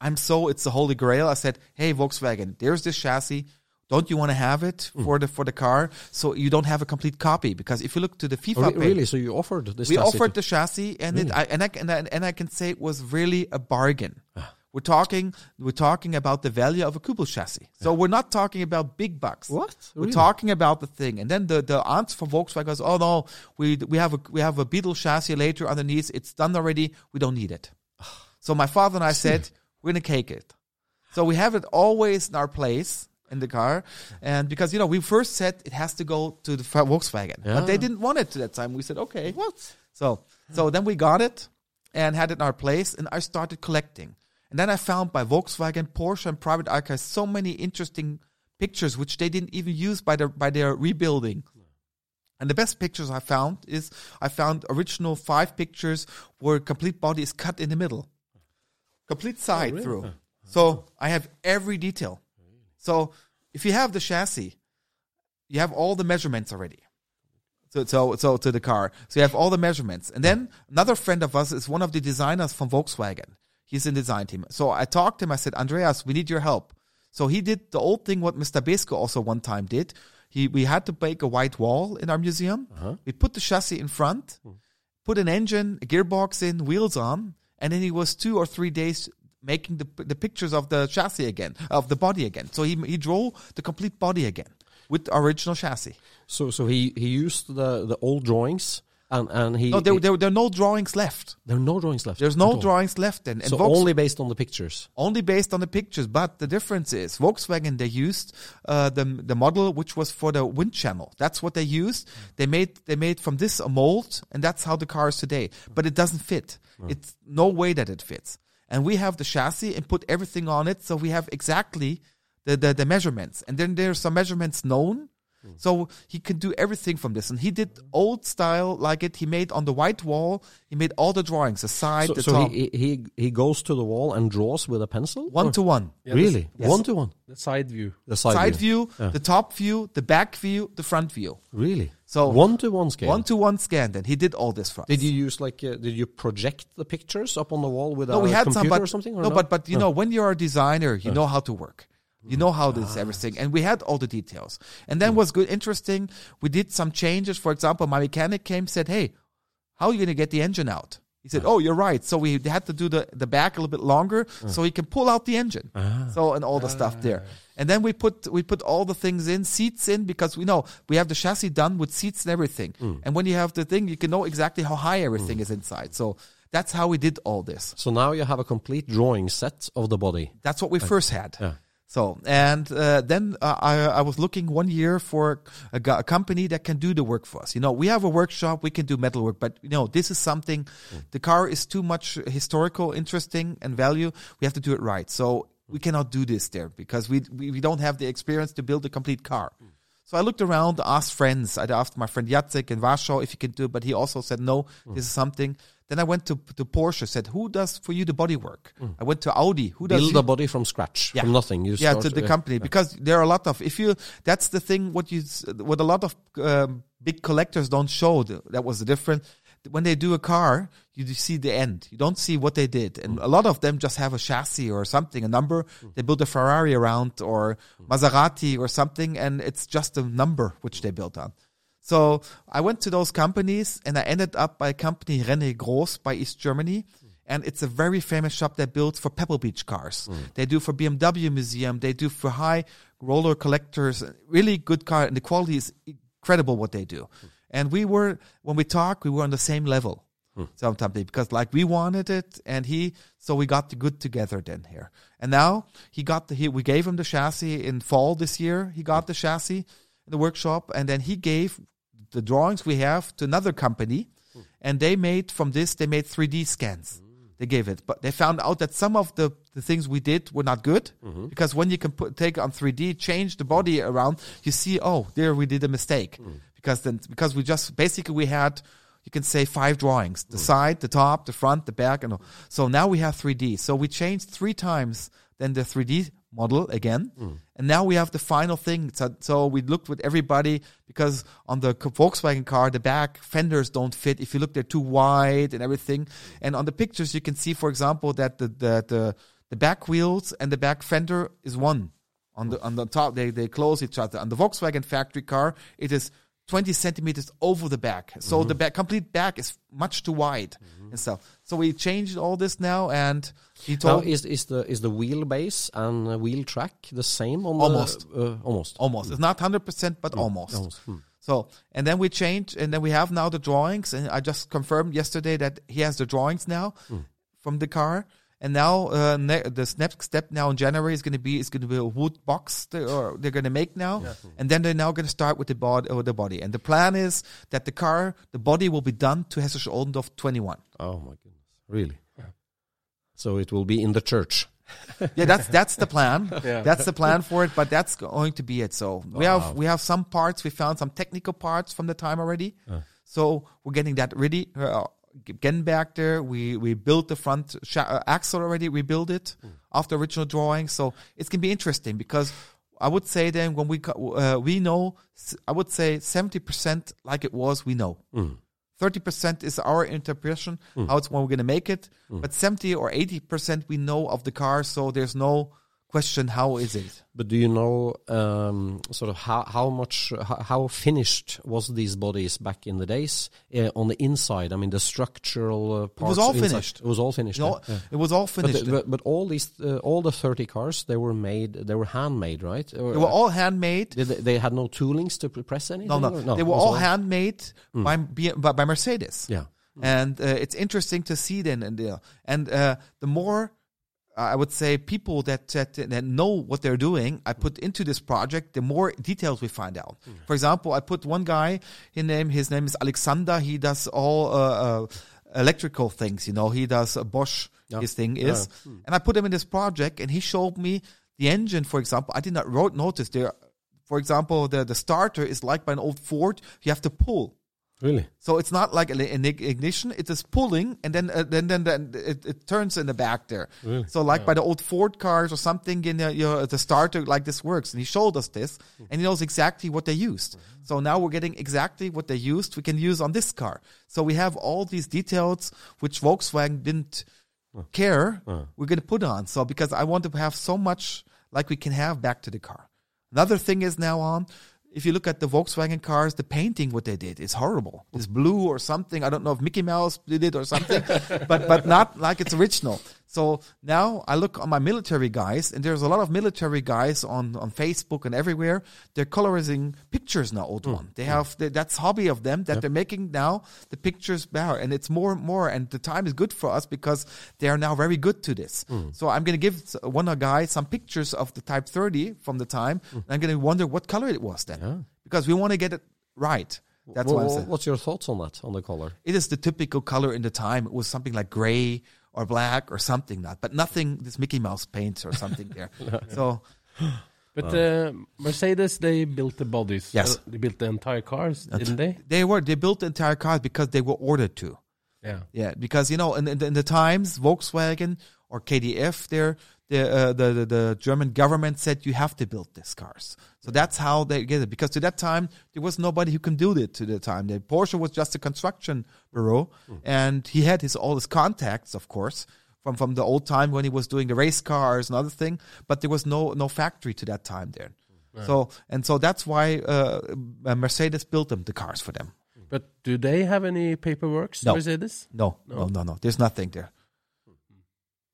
I'm so. It's the holy grail. I said, "Hey, Volkswagen, there's this chassis. Don't you want to have it for the for the car? So you don't have a complete copy because if you look to the FIFA Oh, re- page, really? So you offered this we chassis offered to- the chassis, and it, I, and I and I, and I can say it was really a bargain. We're talking we're talking about the value of a Kübel chassis. So we're not talking about big bucks. What? We're Really? talking about the thing. And then the the answer from Volkswagen was, "Oh no, we we have a we have a Beetle chassis later underneath. It's done already. We don't need it." So my father and I said, "We're gonna cake it." So we have it always in our place in the car, and because you know we first said it has to go to the Volkswagen, but they didn't want it to that time. We said, "Okay, what?" So so then we got it and had it in our place, and I started collecting. And then I found by Volkswagen, Porsche, and Private Archives so many interesting pictures which they didn't even use by their by their rebuilding. And the best pictures I found is I found original five pictures where complete body is cut in the middle, complete oh, side through. So I have every detail. So if you have the chassis, you have all the measurements already. So, so, so to the car. So you have all the measurements. And then another friend of us is one of the designers from Volkswagen. He's in design team. So I talked to him. I said, Andreas, we need your help. So he did the old thing what Mr. Beeskow also one time did. He, we had to bake a white wall in our museum. Uh-huh. We put the chassis in front, put an engine, a gearbox in, wheels on, and then he was two or three days making the the pictures of the chassis again, of the body again. So he he drew the complete body again with the original chassis. So, so he, he used the, the old drawings and, and he. No, there, he- there, there are no drawings left. there are no drawings left. There's no drawings left. And, and So Volks- only based on the pictures. only based on the pictures. But the difference is Volkswagen they used uh, the the model which was for the wind channel. That's what they used. They made they made from this a mold, and that's how the car is today. But it doesn't fit. It's no way that it fits. And we have the chassis and put everything on it, so we have exactly the the, the measurements. And then there are some measurements known. So he can do everything from this. And he did old style like it. He made on the white wall, he made all the drawings, the side, So, the so top, he, he he goes to the wall and draws with a pencil. one Or- to one. Yeah, really this- one to one. The side view. The side, Side view. view, the top view, the back view, the front view. Really. So- one to one scale. One to one scan. Then he did all this for us. Did you use like uh, did you project the pictures up on the wall with no, a we had computer some, but or something? Or no, but but you know, when you're a designer, you know how to work. You know how Ah, this everything, and we had all the details. And then was good, interesting. We did some changes. For example, my mechanic came said, "Hey, how are you going to get the engine out?" He said, uh-huh. "Oh, you're right." So we had to do the the back a little bit longer, uh. so he can pull out the engine. Uh-huh. So and all the stuff there. Ah. And then we put we put all the things in, seats in, because we know we have the chassis done with seats and everything. Mm. And when you have the thing, you can know exactly how high everything mm. is inside. So that's how we did all this. so now you have a complete drawing set of the body. That's what we uh, first had. Yeah. So and uh, then uh, I, I was looking one year for a, a company that can do the work for us. You know, we have a workshop, we can do metal work, but you know, this is something. The car is too much historical, interesting, and value. We have to do it right. So we cannot do this there because we we, we don't have the experience to build a complete car. So I looked around, asked friends. I asked my friend Jacek in Warsaw if he could do it, but he also said no. This is something. Then I went to to Porsche. Said who does for you the body work? I went to Audi. Who does Build you- the body from scratch, Yeah. from nothing. You yeah to the uh, company because there are a lot of if you that's the thing what you what a lot of um, big collectors don't show th- that was the difference when they do a car you see the end you don't see what they did and a lot of them just have a chassis or something a number they build a ferrari around or maserati or something and it's just a number which they built on so I went to those companies and I ended up by a company René Groß by East Germany. And it's a very famous shop that builds for Pebble Beach cars. Mm. They do for BMW Museum. They do for high roller collectors. Really good car. And the quality is incredible what they do. Mm. And we were, when we talk, we were on the same level. Mm. Sometimes because like we wanted it and he, so we got the good together then here. And now he got the, he, we gave him the chassis in fall this year. He got the chassis in the workshop and then he gave the drawings we have to another company and they made from this they made 3d scans. Mm. They gave it. But they found out that some of the, the things we did were not good mm-hmm. because when you can put take on 3d change the body around you see oh there we did a mistake. Mm. Because then because we just basically we had you can say five drawings. The mm. side the top the front the back and all. so now we have 3d so we changed three times then the 3d model again. Hmm. And now we have the final thing. So, so we looked with everybody because on the volkswagen car the back fenders don't fit. If you look they're too wide and everything. And on the pictures you can see for example that the the the, the back wheels and the back fender is one. On the on the top they they close each other. On the volkswagen factory car it is 20 centimeters over the back. So the back complete back is much too wide and stuff. So we changed all this now and he Now, is is the is the wheelbase and wheel track the same on Almost. the uh, almost? Almost. It's not 100% but almost, almost. Hmm. so and then we changed and then we have now the drawings and i just confirmed yesterday that he has the drawings now Hmm. from the car and now uh, ne- the next step now in january is going to be is going to be a wood box they, or they're going to make now and then they're now going to start with the body with the body and the plan is that the car the body will be done to hessisch oldendorf 21 Oh my goodness, really? So it will be in the church. yeah, that's that's the plan. Yeah. That's the plan for it, but that's going to be it. So we have we have some parts. We found some technical parts from the time already. So we're getting that ready. Uh, getting back there, we we built the front sha- uh, axle already. We built it after original drawing. So it's gonna be interesting because I would say then when we uh, we know I would say seventy percent like it was we know. Thirty percent is our interpretation how it's when we're gonna make it, but seventy or eighty percent we know of the car, so there's no question how is it. But do you know um, sort of how how much how, how finished was these bodies back in the days uh, on the inside? I mean, the structural uh, parts. was all inside. finished. It was all finished. Yeah. It was all But, finished. the- but but all these uh, all the thirty cars they were made they were handmade right? They were all handmade. They, they had no toolings to press anything. No, no, or- they were was all handmade by, B- by by Mercedes. Yeah. and uh, it's interesting to see then and there. And uh, the more I would say people that, that that know what they're doing, I put into this project, the more details we find out. For example, I put one guy. His name his name is Alexander. He does all uh, uh, electrical things. You know, he does uh, Bosch. His thing is, and I put him in this project, and he showed me the engine. For example, I did not wrote, notice there For example, the the starter is like by an old Ford. You have to pull. Really? So it's not like an, ignition; it is pulling, and then uh, then then, then it, it turns in the back there. Really? So like by the old Ford cars or something, you know, you know, the starter like this works. And he showed us this, and he knows exactly what they used. So now we're getting exactly what they used. We can use on this car. So we have all these details which Volkswagen didn't care. We're going to put on. So because I want to have so much like we can have back to the car. Another thing is now on. If you look at the Volkswagen cars, the painting what they did is horrible. It's blue or something. I don't know if Mickey Mouse did it or something, but but not like it's original. So now I look on my military guys, and there's a lot of military guys on, on Facebook and everywhere. They're colorizing pictures now, old hmm. one. They hmm. have the, that's hobby of them that they're making now the pictures better, and it's more and more. And the time is good for us because they are now very good to this. Hmm. So I'm going to give one guy some pictures of the Type 30 from the time. And I'm going to wonder what color it was then, because we want to get it right. That's Wha- what I'm saying. What's your thoughts on that, on the color? It is the typical color in the time. It was something like gray or black or something that, but nothing this Mickey Mouse paints or something there. So But uh, Mercedes, they built the bodies. Yes. Uh, they built the entire cars, didn't they? they were they built the entire cars because they were ordered to. Yeah. Yeah, because you know in, in, the, in the times Volkswagen or KDF there the, uh, the the the German government said you have to build these cars. So that's how they get it. Because to that time there was nobody who can do it. To the time, the Porsche was just a construction bureau, and he had his all his contacts, of course, from from the old time when he was doing the race cars and other thing. But there was no no factory to that time there. So and so that's why uh, uh, Mercedes built them the cars for them. But do they have any paperwork, No. Mercedes? No, no, no, no. There's nothing there.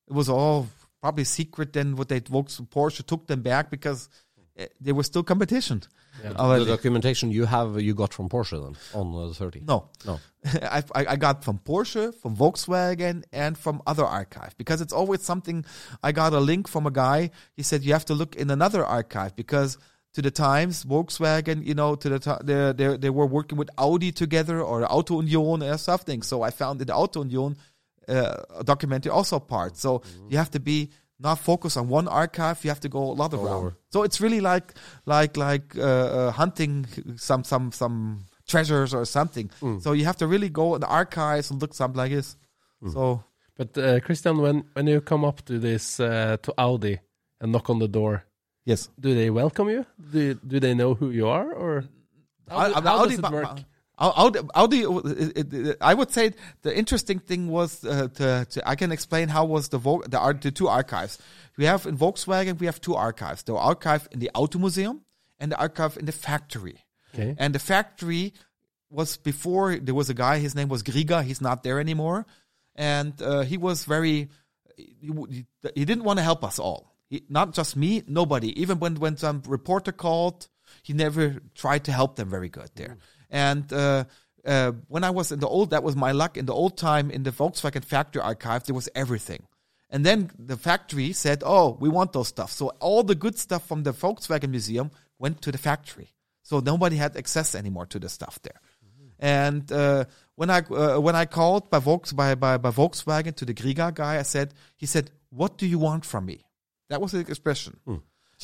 It was all probably secret. Then what they Volks Porsche took them back because eh, there was still competition. The Already. documentation you have, you got from Porsche then on uh, the 30. No, No. I, I I got from Porsche, from Volkswagen, and from other archive because it's always something. I got a link from a guy. He said you have to look in another archive because to the times Volkswagen, you know, to the ti- they they they were working with Audi together or Auto Union or something. So I found in the Auto Union uh, documentary also part. So you have to be not focus on one archive. You have to go a lot around. So it's really like like like uh, uh, hunting some some some treasures or something. So you have to really go in the archives and look something like this. So But uh, Christian, when when you come up to this uh, to Audi and knock on the door, yes, do they welcome you? Do do they know who you are, or how, how Audi, does it work? Au- Audi, Audi it, it, it- I would say the interesting thing was uh, to, to I can explain how was the Vol- the, the two archives. We have in Volkswagen we have two archives. The archive in the Automuseum and the archive in the factory. Okay. And the factory was before there was a guy. His name was Grieger. He's not there anymore, and uh, he was very. He, he, didn't want to help us all. He, not just me, nobody. Even when when some reporter called, he never tried to help them very good there. And uh, uh, when I was in the old, that was my luck. In the old time, in the Volkswagen factory archive, there was everything. And then the factory said, "Oh, we want those stuff." So all the good stuff from the Volkswagen museum went to the factory. So nobody had access anymore to the stuff there. And uh, when I uh, when I called by, Volks, by by by Volkswagen to the Grieger guy, I said, he said, "What do you want from me?" That was the expression.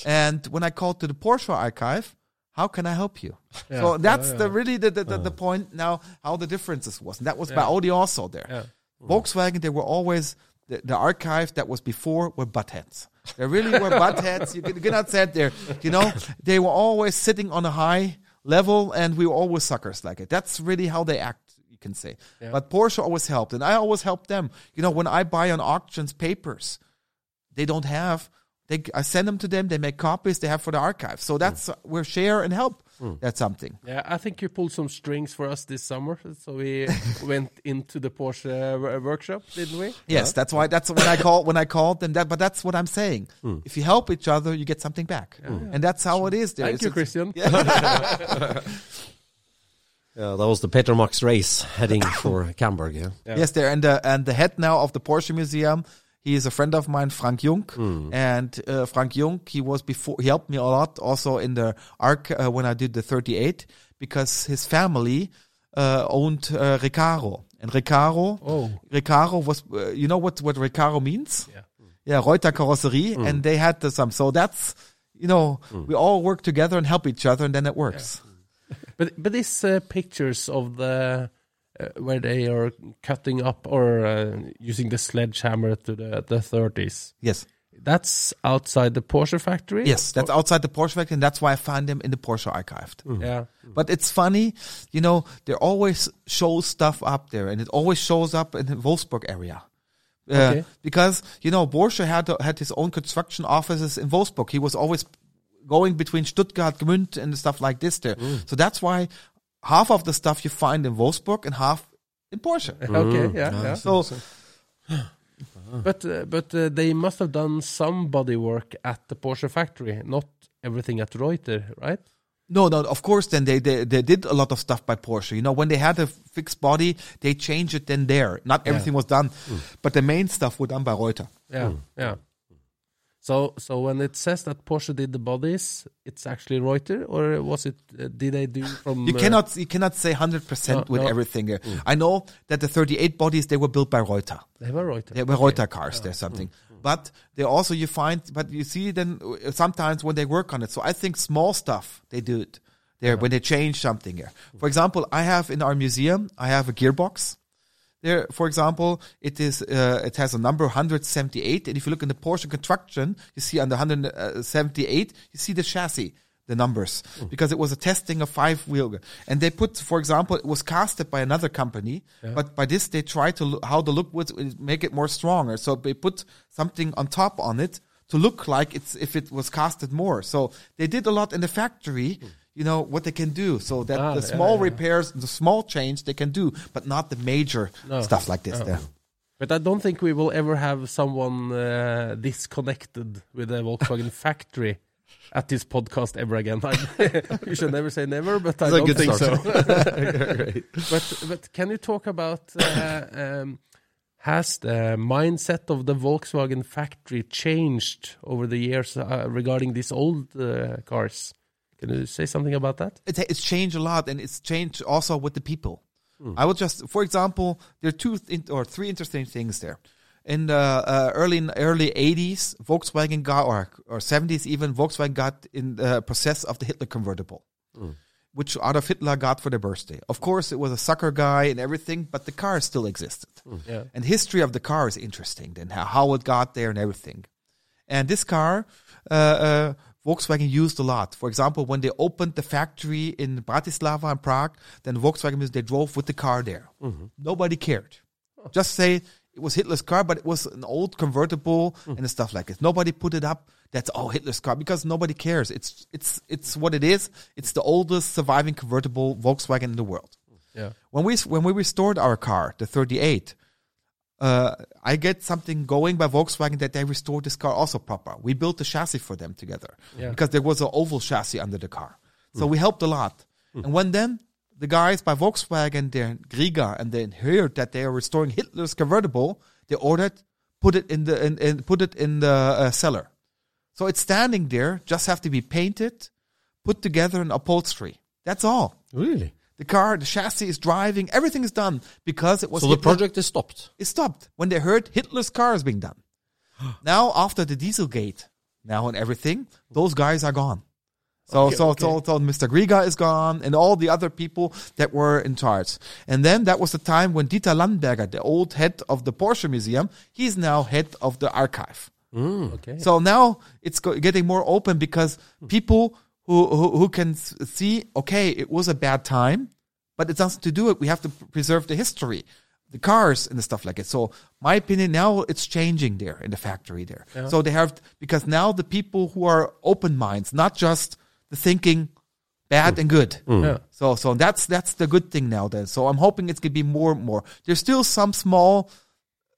And when I called to the Porsche archive, how can I help you? so that's the really the the, the, the uh-huh. point now how the differences was. And that was by Audi also there. Mm. Volkswagen, they were always the, the archive that was before were butt heads. They really were butt heads. You can- you cannot say there. You know, they were always sitting on a high level and we were always suckers like it. That's really how they act, you can say. But Porsche always helped and I always helped them. You know, when I buy on auctions papers, they don't have they I send them to them, they make copies they have for the archive. So that's uh, where share and help. That's something. Yeah, I think you pulled some strings for us this summer, so we went into the Porsche uh, workshop, didn't we? Yes, that's why that's when I call when I called them that but that's what I'm saying. If you help each other, you get something back. And that's how it is there. Thank It's- you, it's- Christian. Yeah, that was the Peter Max race heading for Camberg. Yeah. Yes, there and the and the head now of the Porsche Museum. He is a friend of mine, Frank Jung, and uh, Frank Jung. He was before. He helped me a lot also in the arc uh, when I did the 38 because his family uh, owned uh, Recaro and Recaro. Oh. Recaro was. Uh, you know what what Recaro means? Yeah, yeah, Reutter Carrosserie, and they had the, some. So that's you know, we all work together and help each other, and then it works. But but these uh, pictures of the uh, where they are cutting up or uh, using the sledgehammer to the the thirties. Yes. That's outside the Porsche factory. Yes, that's outside the Porsche factory, and that's why I found them in the Porsche archived. Yeah. But it's funny, you know, they always show stuff up there, and it always shows up in the Wolfsburg area. Uh, Okay. Because you know, Porsche had had his own construction offices in Wolfsburg. He was always going between Stuttgart, Gmünd, and stuff like this there. So that's why half of the stuff you find in Wolfsburg and half in Porsche. Okay. Yeah. yeah. So But uh, but uh, they must have done some body work at the Porsche factory, not everything at Reutter, right? No, no. Of course, then they, they they did a lot of stuff by Porsche. You know, when they had a fixed body, they changed it then there. Not everything was done, but the main stuff was done by Reutter. Yeah, yeah. So so when it says that Porsche did the bodies, it's actually Reutter, or was it? Uh, did they do from? You uh, cannot you cannot say hundred percent No, with no. everything. here. I know that the 38 bodies they were built by Reutter. They were Reutter. They were Reutter cars. There's something, but they also you find, but you see then uh, sometimes when they work on it. So I think small stuff they do it there when they change something here. For example, I have in our museum I have a gearbox. There, for example, it is uh, it has a number 178, and if you look in the Porsche construction, you see under 178, you see the chassis, the numbers, because it was a testing of five wheel, and they put, for example, it was casted by another company, but by this they try to look, how the look would make it more stronger, so they put something on top on it to look like it's if it was casted more. So they did a lot in the factory. You know what they can do, so that Ah, the small yeah. repairs, the small change they can do, but not the major stuff like this. There. But I don't think we will ever have someone uh, disconnected with the Volkswagen factory at this podcast ever again. you should never say never, but I That's a don't think start. so. but but can you talk about uh, um, has the mindset of the Volkswagen factory changed over the years uh, regarding these old uh, cars? Can you say something about that? it, it's changed a lot and it's changed also with the people. I will just, for example, there are two in, or three interesting things there. In the uh, early early 80s, Volkswagen got, or, or 70s even, Volkswagen got in the possess of the Hitler convertible, which Adolf Hitler got for their birthday. Of course, it was a sucker guy and everything, but the car still existed. Yeah. And history of the car is interesting, then how, how it got there and everything. And this car, uh, uh, Volkswagen used a lot. For example, when they opened the factory in Bratislava and Prague, then Volkswagen they drove with the car there. Mm-hmm. Nobody cared. Just say it was Hitler's car, but it was an old convertible mm. and stuff like this. Nobody put it up. That's oh Hitler's car because nobody cares. It's it's it's what it is. It's the oldest surviving convertible Volkswagen in the world. Yeah. When we when we restored our car, the 38, uh, I get something going by Volkswagen that they restored this car also proper. We built the chassis for them together Yeah. because there was an oval chassis under the car. So we helped a lot. And when then the guys by Volkswagen, they're Grieger, and they heard that they are restoring Hitler's convertible, they ordered, put it in the in, in, put it in the uh, cellar. So it's standing there, just have to be painted, put together an upholstery. That's all. Really? The car, the chassis is driving, everything is done because it was So the project is stopped. it stopped when they heard Hitler's car is being done. now after the Dieselgate, now and everything, those guys are gone. So Okay, so, okay. so so Mr. Grieger is gone and all the other people that were in charge. And then that was the time when Dieter Landenberger, the old head of the Porsche Museum, he's now head of the archive. Mm. Okay. So now it's getting more open because hmm. people who, who who can see, okay, it was a bad time, but it doesn't to do it. We have to preserve the history, the cars and the stuff like it. So my opinion now it's changing there in the factory there. So they have because now the people who are open minds, not just the thinking bad mm. and good. Mm. Yeah. So so that's that's the good thing now. Then so I'm hoping it's gonna be more and more. There's still some small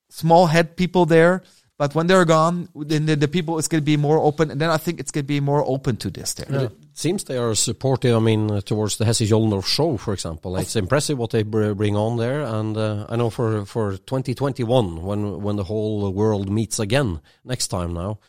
small head people there. But when they're gone, then the, the people is going to be more open, and then I think it's going to be more open to this. There, It seems they are supportive. I mean, uh, towards the Hessisch Oldendorf show, for example, it's impressive what they bring on there. And uh, I know for for 2021, when when the whole world meets again next time now,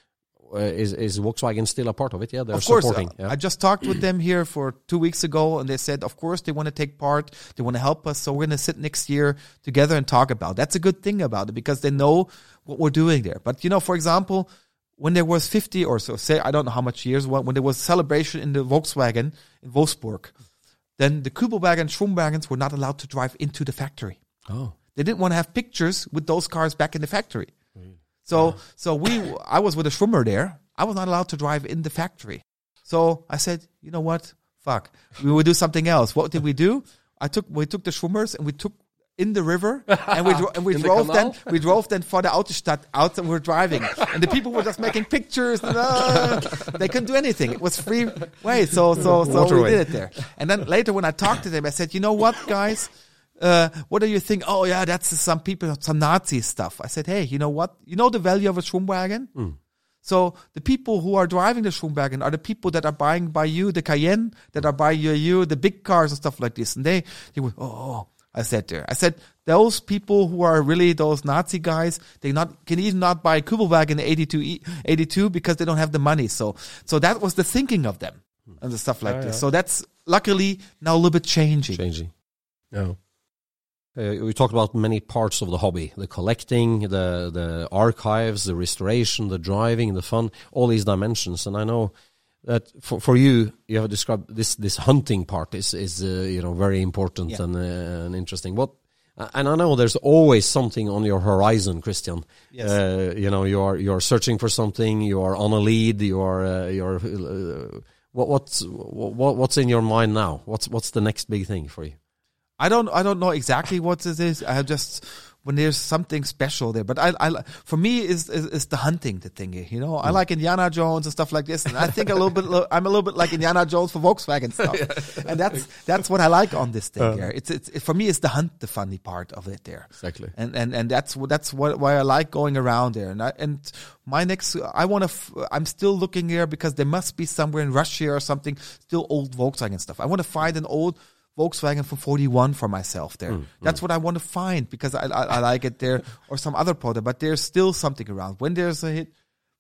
uh, is is Volkswagen still a part of it? Yeah, they're of course, supporting. uh, yeah. I just talked with them here for two weeks ago, and they said, of course, they want to take part. They want to help us. So we're going to sit next year together and talk about. That's a good thing about it because they know what we're doing there. But you know, for example, when there was 50 or so, say, I don't know how much years, when, when there was a celebration in the Volkswagen in Wolfsburg, then the Kübelwagen Schwimmwagens were not allowed to drive into the factory. Oh. They didn't want to have pictures with those cars back in the factory. So, so we, I was with a Schwimmer there. I was not allowed to drive in the factory. So I said, you know what? Fuck. We will do something else. What did we do? I took, we took the Schwimmers and we took in the river and we, dro- and we In the drove then, we drove then for the Autostadt out and we were driving. And the people were just making pictures. And, uh, they couldn't do anything. It was free way. So, so, so we Waterway. did it there. And then later when I talked to them, I said, you know what, guys? Uh, what do you think? Oh yeah, that's some people, some Nazi stuff. I said, hey, you know what? You know the value of a Schwimmwagen? So the people who are driving the Schwimmwagen are the people that are buying by you the Cayenne, that are buying you, you the big cars and stuff like this. And they, they went, oh, oh, I said there. I said those people who are really those Nazi guys, they not can even not buy a Kübelwagen 82, E- 82 because they don't have the money. So, so that was the thinking of them and the stuff like this. So that's luckily now a little bit changing. Changing. No. Uh, we talked about many parts of the hobby: the collecting, the the archives, the restoration, the driving, the fun, all these dimensions. And I know that for for you, you have described this this hunting part is is uh, you know very important Yeah. and uh, and interesting. What and I know there's always something on your horizon, Christian. Yes. Uh, you know, you are you are searching for something. You are on a lead. You are uh, you are. Uh, what what's what, what's in your mind now? What's what's the next big thing for you? I don't I don't know exactly what it is. I have just when there's something special there. But I, I for me is, is is the hunting the thing. You know, I mm. like Indiana Jones and stuff like this, and I think a little bit I'm a little bit like Indiana Jones for Volkswagen stuff, and that's that's what I like on this thing. Uh. here. It's it's it, for me it's the hunt the funny part of it there. Exactly. and and and that's that's what why I like going around there. And I, and my next, I want to. F- I'm still looking here because there must be somewhere in Russia or something still old Volkswagen stuff. I want to find an old Volkswagen from 41 for myself there. Mm, mm. That's what I want to find because I, I I like it there or some other product. But there's still something around. When there's a hit.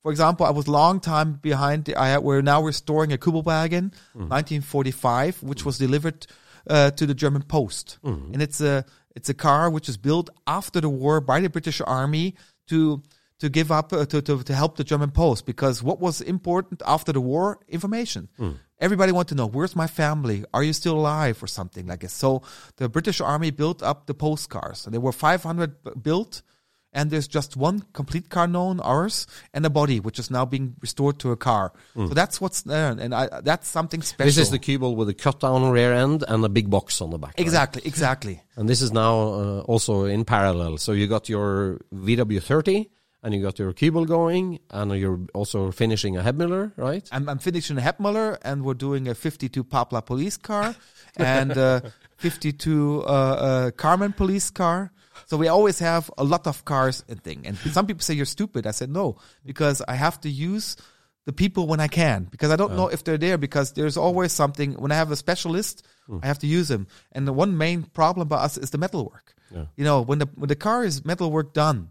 For example, I was long time behind. The, I we're now restoring a Kübelwagen, 1945, mm. which was delivered uh, to the German Post, and it's a it's a car which is built after the war by the British Army to to give up uh, to, to to help the German Post because what was important after the war information. Everybody wanted to know where's my family? Are you still alive or something like this? So the British Army built up the postcards, and there were 500 built and there's just one complete car known, ours, and a body which is now being restored to a car. So that's what's there, and I, that's something special. This is the Kübel with a cut down rear end and a big box on the back. right? exactly, exactly. And this is now uh, also in parallel. So you got your VW30 and you got your Kübel going and you're also finishing a Hebmüller, right? I'm, I'm finishing a Hebmüller, and we're doing a 52 Papler police car and uh, 52 uh, uh, Karmann police car. So we always have a lot of cars and thing. And some people say you're stupid. I said no because I have to use the people when I can because I don't know if they're there because there's always something when I have a specialist I have to use them. And the one main problem by us is the metalwork. You know when the when the car is metalwork done.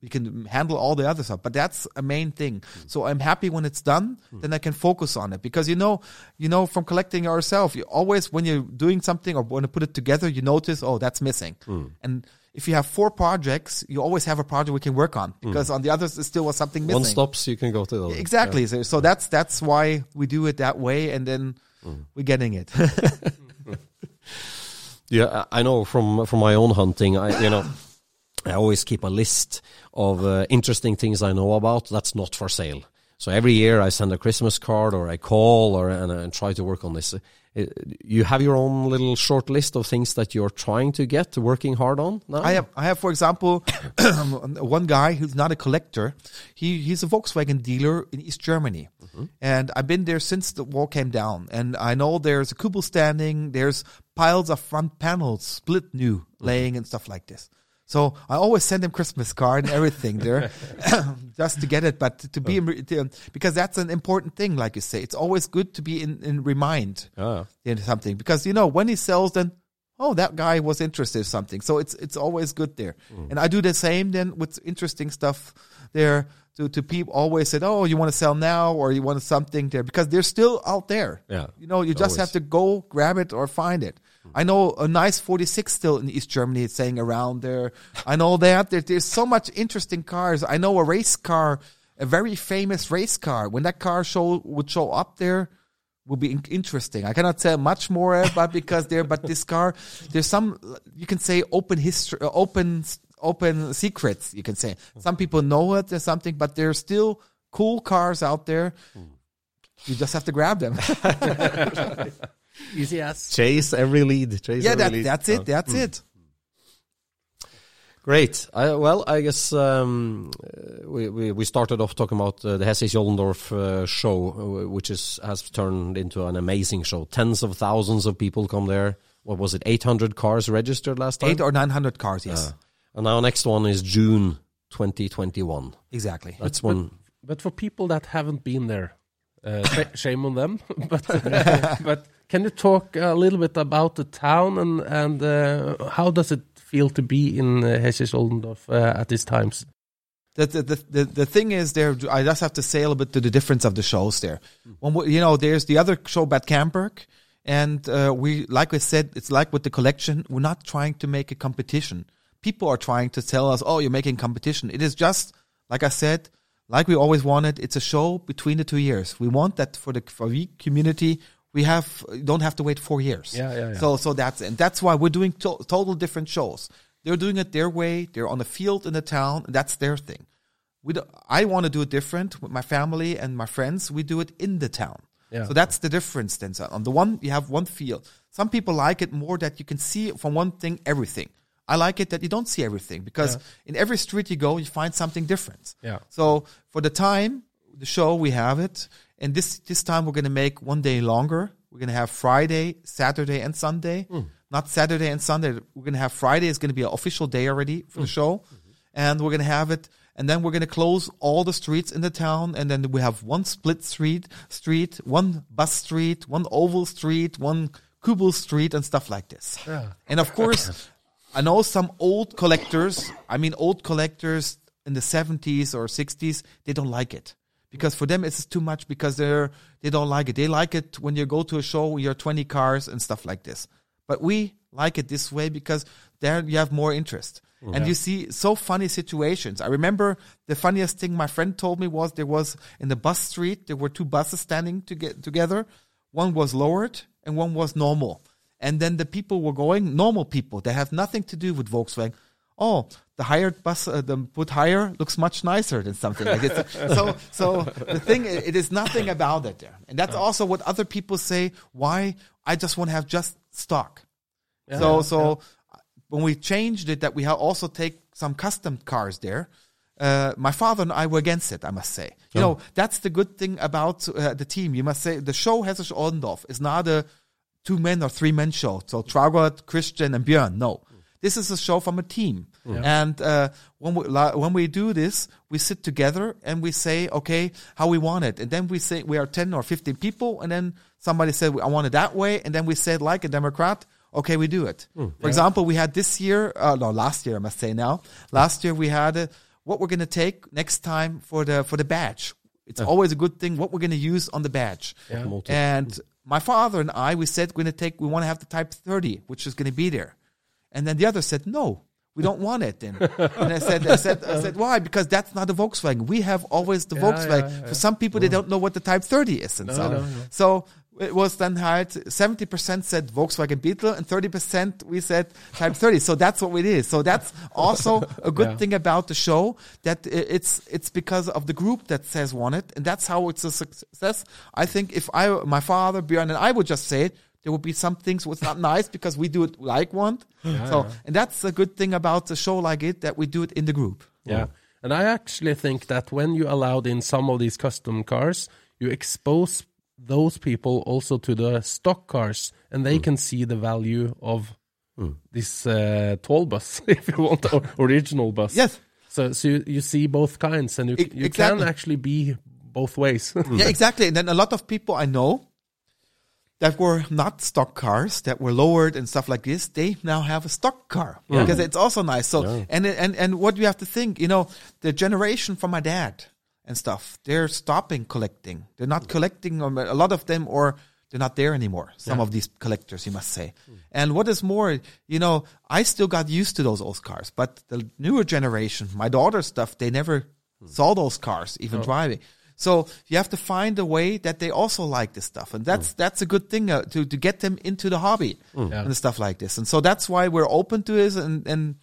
You can handle all the other stuff, but that's a main thing. Hmm. So I'm happy when it's done, hmm. then I can focus on it because you know, you know, from collecting yourself, you always when you're doing something or when you put it together, you notice, oh, that's missing. Hmm. And if you have four projects, you always have a project we can work on because on the others there still was something missing. One stops, you can go to the other. Exactly. So, so that's that's why we do it that way, and then we're getting it. Yeah, I I know from from my own hunting, I you know, I always keep a list of uh, interesting things I know about that's not for sale. So every year I send a Christmas card or I call or and, and try to work on this. Uh, You have your own little short list of things that you're trying to get, working hard on. Now? I have, I have, for example, one guy who's not a collector. He he's a Volkswagen dealer in East Germany, and I've been there since the wall came down. And I know there's a Kübel standing. There's piles of front panels, split new, laying and stuff like this. So I always send him Christmas card and everything there, just to get it. But to be in, to, because that's an important thing, like you say, it's always good to be in, in remind Ah. in something because you know when he sells, then oh that guy was interested in something. So it's it's always good there. And I do the same then with interesting stuff there. To to people always said, oh, you want to sell now or you want something there because they're still out there. Yeah, you know, you just always. have to go grab it or find it. I know a nice 46 still in East Germany it's saying around there. I know that there, there's so much interesting cars. I know a race car a very famous race car. When that car show would show up there, would be in- interesting. I cannot say much more about because there, but this car, there's some you can say open history, uh, open open secrets. You can say some people know it or something, but there's still cool cars out there. You just have to grab them. Easy as. Chase every lead. Chase yeah, every that, lead. that's it. That's it. Great. I, well, I guess um, uh, we, we we started off talking about uh, the Hessisch Oldendorf uh, show, uh, which is has turned into an amazing show. Tens of thousands of people come there. What was it? Eight hundred cars registered last time. Eight or nine hundred cars. Yes, and our next one is June 2021. exactly. That's one. But for people that haven't been there, uh, sh- shame on them. but but can you talk a little bit about the town and and uh, how does it feel to be in uh, Hessisch Oldendorf uh, at these times? the, the, the, the, the thing is there, I just have to say a little bit to the difference of the shows there. When we, you know, there's the other show, Bad Camberg, and uh, we, like I said, it's like with the collection, we're not trying to make a competition. People are trying to tell us, oh, you're making competition. It is just, like I said, like we always wanted, it's a show between the two years. We want that for the for we community, we have don't have to wait four years. Yeah, yeah, yeah. So so that's and that's why we're doing to- total different shows. They're doing it their way. They're on the field in the town. And that's their thing. We do, I want to do it different with my family and my friends. We do it in the town. Yeah. So that's the difference. Then so on the one you have one field. Some people like it more that you can see from one thing everything. I like it that you don't see everything because in every street you go, you find something different. Yeah. So for the time, the show we have it, and this this time we're going to make one day longer. We're going to have Friday, Saturday, and Sunday. Hmm. Not Saturday and Sunday. We're going to have Friday is going to be an official day already for the hmm. show, mm-hmm. and we're going to have it. And then we're going to close all the streets in the town, and then we have one split street, street, one bus street, one oval street, one Kübel street, and stuff like this. And of course, I know some old collectors, I mean old collectors in the 70s or 60s, they don't like it. Because for them it's too much because they're they don't like it. They like it when you go to a show you're 20 cars and stuff like this. But we like it this way because there you have more interest. And you see so funny situations. I remember the funniest thing my friend told me was there was in the bus street there were two buses standing to get together. One was lowered and one was normal. And then the people were going, normal people They have nothing to do with Volkswagen. Oh, the hired bus, uh, the put higher looks much nicer than something like this. so, so the thing, it is nothing about it there. And that's also what other people say. Why I just want to have just stock. so, so when we changed it, that we have also take some custom cars there. Uh, my father and I were against it. I must say, you know, that's the good thing about uh, the team. You must say the show Hessisch Oldendorf is not a two men or three men show. So Traugott, Christian, and Björn. No, this is a show from a team. And uh, when we when we do this, we sit together and we say, okay, how we want it, and then we say we are ten or fifteen people, and then somebody said I want it that way, and then we said like a Democrat. Okay, we do it. For example, we had this year, uh, no, last year I must say now. Last year we had uh, what we're going to take next time for the for the badge. It's always a good thing what we're going to use on the badge. And my father and I, we said we're going to take, we want to have the Type 30, which is going to be there. And then the other said, no, we don't want it. Then, and I said, I said, I said, why? Because that's not a Volkswagen. We have always the Volkswagen. For some people, they don't know what the Type 30 is, and so. So it was then. Seventy percent said Volkswagen Beetle, and thirty percent we said Type 30. So that's what it is. So that's also a good thing about the show that it's it's because of the group that says want it, and that's how it's a success. I think if I, my father Björn, and I would just say it, there would be some things was not nice because we do it like one. so, and that's a good thing about a show like it that we do it in the group. Yeah. And I actually think that when you allowed in some of these custom cars, you expose those people also to the stock cars and they can see the value of this uh, tall bus, if you want, or original bus. Yes. So, so you, you see both kinds and you, E- you exactly. can actually be both ways. yeah, exactly. And then a lot of people I know that were not stock cars that were lowered and stuff like this, they now have a stock car because it's also nice. So and and and what you have to think, you know, the generation from my dad and stuff, they're stopping collecting. They're not collecting. um, A lot of them, or they're not there anymore. Some of these collectors, you must say. And what is more, you know, I still got used to those old cars, but the newer generation, my daughter's stuff, they never saw those cars even driving. So you have to find a way that they also like this stuff, and that's mm. that's a good thing uh, to to get them into the hobby mm. and stuff like this. And so that's why we're open to this, and and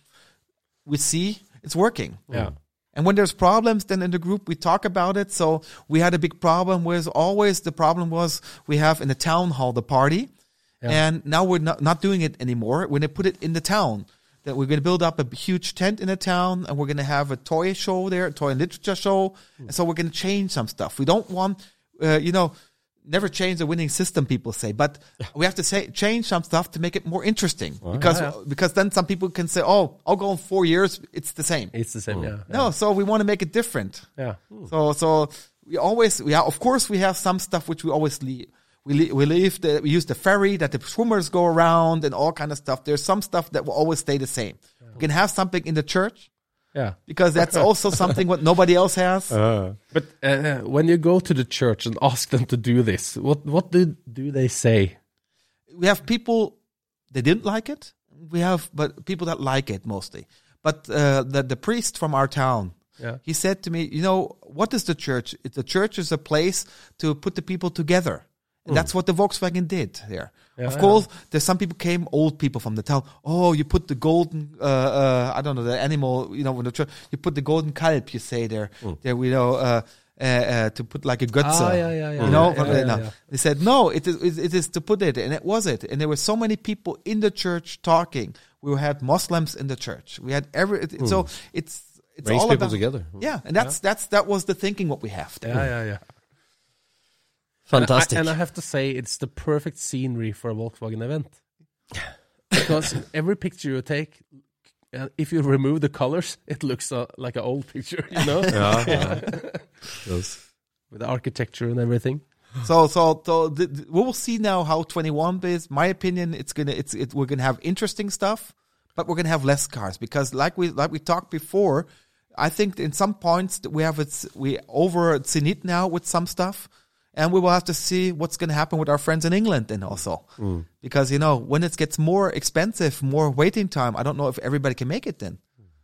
we see it's working. Yeah. Mm. And when there's problems, then in the group we talk about it. So we had a big problem with always the problem was we have in the town hall the party, and now we're not, not doing it anymore. When they put it in the town, that we're going to build up a huge tent in the town, and we're going to have a toy show there, a toy and literature show. Hmm. And so we're going to change some stuff. We don't want, uh, you know, never change the winning system. People say, but we have to say change some stuff to make it more interesting because because then some people can say, oh, I'll go in four years, it's the same. It's the same, hmm. yeah. No, so we want to make it different. Yeah. Hmm. So so we always we are, of course we have some stuff which we always leave. We we leave the we use the ferry that the swimmers go around and all kind of stuff. There's some stuff that will always stay the same. We can have something in the church Yeah. because that's also something what nobody else has. But uh, when you go to the church and ask them to do this, what what do do they say? we have people they didn't like it. We have but people that like it mostly. But uh, the the priest from our town, Yeah. he said to me, you know, what is the church? The church is a place to put the people together. And that's what the Volkswagen did there. of course, there's some people came, old people from the town. Oh, you put the golden, uh, uh, I don't know, the animal, you know, when the church, you put the golden kalb, you say there, there, we know, uh, uh, uh, to put like a gutsa. Ah, yeah, yeah, yeah. You know, Yeah, yeah, no. yeah. They said no. It is. It, is to put it, and it was it. And there were so many people in the church talking. We had Muslims in the church. We had every. It, So it's it's Brings all people about, together. Yeah, and that's that's that was the thinking what we have. there. Yeah, yeah, yeah. Fantastic. And I, and I have to say, it's the perfect scenery for a Volkswagen event. Because every picture you take, uh, if you remove the colors, it looks uh, like an old picture, you know, yeah, yeah. Yes. with the architecture and everything. So so so the, the- we will see now how 21 is. My opinion, it's gonna it's it, we're gonna have interesting stuff, but we're gonna have less cars because like we like we talked before. I think in some points we have it's we over Zenit now with some stuff, and we will have to see what's going to happen with our friends in England then also, because you know when it gets more expensive, more waiting time. I don't know if everybody can make it then.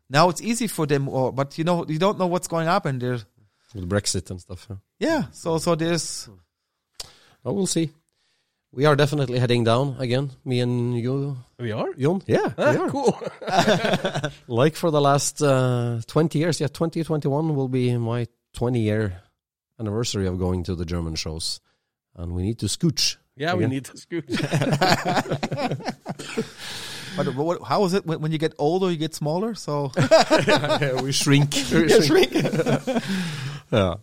Now it's easy for them, or but you know you don't know what's going to happen there. With Brexit and stuff. Yeah. Yeah, so so there's Oh, we'll see. We are definitely heading down again. Me and you, We are? Jon. Yeah, we are. Cool. Like for the last uh, 20 years. Yeah, 2021 will be my 20 year anniversary of going to the German shows. And we need to scooch. Yeah, we need to scooch. But what, how is it when, when you get older, you get smaller? So yeah, we shrink. We shrink. yeah.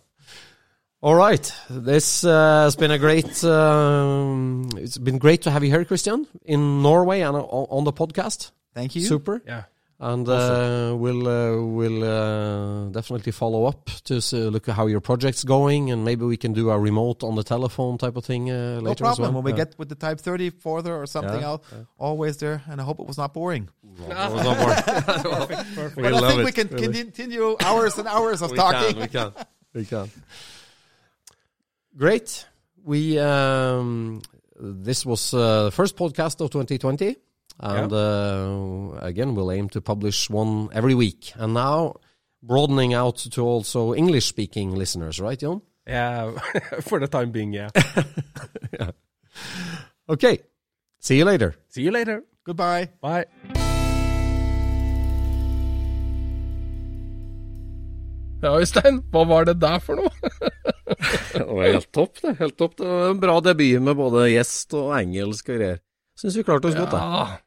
All right. This uh, has been a great. Um, it's been great to have you here, Christian, in Norway and on, on the podcast. thank you. Super. yeah. And uh, we'll uh, we'll uh, definitely follow up to s- look at how your project's going, and maybe we can do a remote on the telephone type of thing uh, later No problem. well. When we Yeah. get with the Type 30 further or something Yeah, else, always there. And I hope it was not boring. It was not boring. We but I think it, we can really. continue hours and hours of we talking. Can, we can. We can. Great. We um, this was uh, the first podcast of 2020, and uh, again we'll aim to publish one every week. And now broadening out to also English-speaking listeners, right, Jon? Yeah, for the time being, yeah. Okay. See you later. See you later. Goodbye. Bye. Ja, Øystein, hva var det der for noe? Det var helt topp, det. Helt topp. Det var en bra debut med både gjest og engelsk og greier. Syns vi klarte oss godt, da.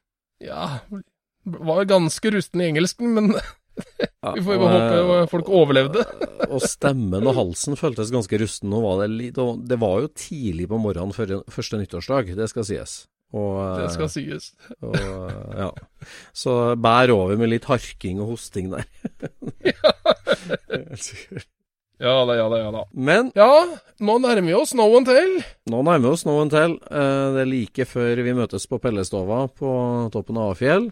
Ja, ja Var ganske rusten i engelsken, men Ja, vi får jo håpe eh, folk overlevde. og stemmen og halsen føltes ganske rusten. Var det, det var jo tidlig på morgenen før første nyttårsdag, det skal sies. Og, Det skal eh, sies. og, eh, ja. Så bær over med litt harking og hosting der. Helt sikkert. Ja da, ja da, ja da. Men Ja, nå nærmer vi oss No and Tell. nå nærmer vi oss noen til. Tell. Det er like før vi møtes på Pellestova på toppen av Afjell.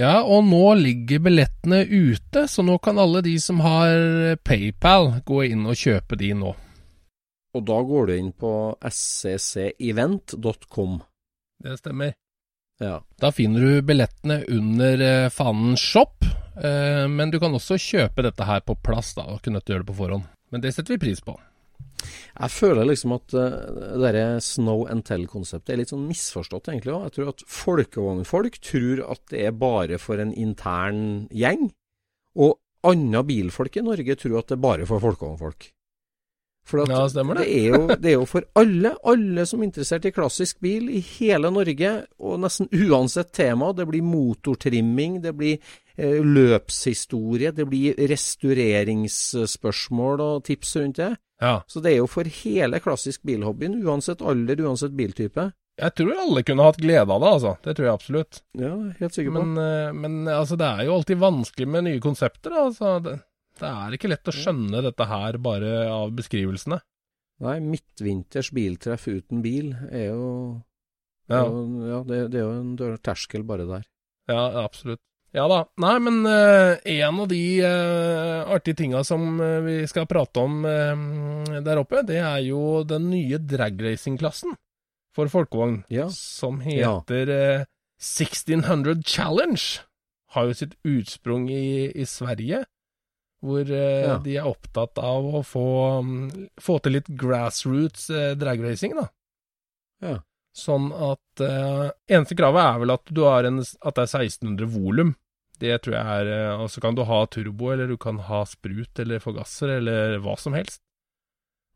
Ja, og nå ligger billettene ute, så nå kan alle de som har PayPal, gå inn og kjøpe de nå. Og da går du inn på sccevent.com. Det stemmer. Ja. Da finner du billettene under eh, fanen shop, Eh, men du kan også kjøpe dette her på plass, da, og å gjøre det på forhånd. Men det setter vi pris på. Jeg føler liksom at uh, det der snow and tell-konseptet er litt sånn misforstått, egentlig Også. Jeg tror at folkevognfolk tror at det er bare for en intern gjeng. Og andre bilfolk i Norge tror at det er bare for folkevognfolk. For Ja, det. det, er jo, det er jo for alle, alle som er interessert i klassisk bil i hele Norge, og nesten uansett tema. Det blir motortrimming, det blir eh, løpshistorie, det blir restaureringsspørsmål og tips rundt det. Ja. Så det er jo for hele klassisk bilhobbyen, uansett alder, uansett biltype. Jeg tror alle kunne hatt glede av det, altså. Det tror jeg absolutt. Ja, helt sikker på. Men, eh, men altså, det er jo alltid vanskelig med nye konsepter. da, Altså. Det, det er ikke lett å skjønne dette her bare av beskrivelsene. Nei, midtvinters biltreff uten bil er jo Ja, er jo, ja det, det er jo en terskel bare der. ja absolutt. Ja da. Nei, men uh, en av de uh, artige tinga som uh, vi skal prate om der oppe, det er jo den nye dragracing-klassen for folkevogn, Ja. som Ja. heter eh, 1600 Challenge. Har jo sitt utsprung i, i Sverige, hvor eh, Ja. de er opptatt av å få, mm, få til litt grassroots eh, dragracing, da. Ja. Sånn at uh, Eneste kravet er vel at du har en, at det er 1600 volum. Det tror jeg er Og så kan du ha turbo, eller du kan ha sprut eller forgasser, eller hva som helst.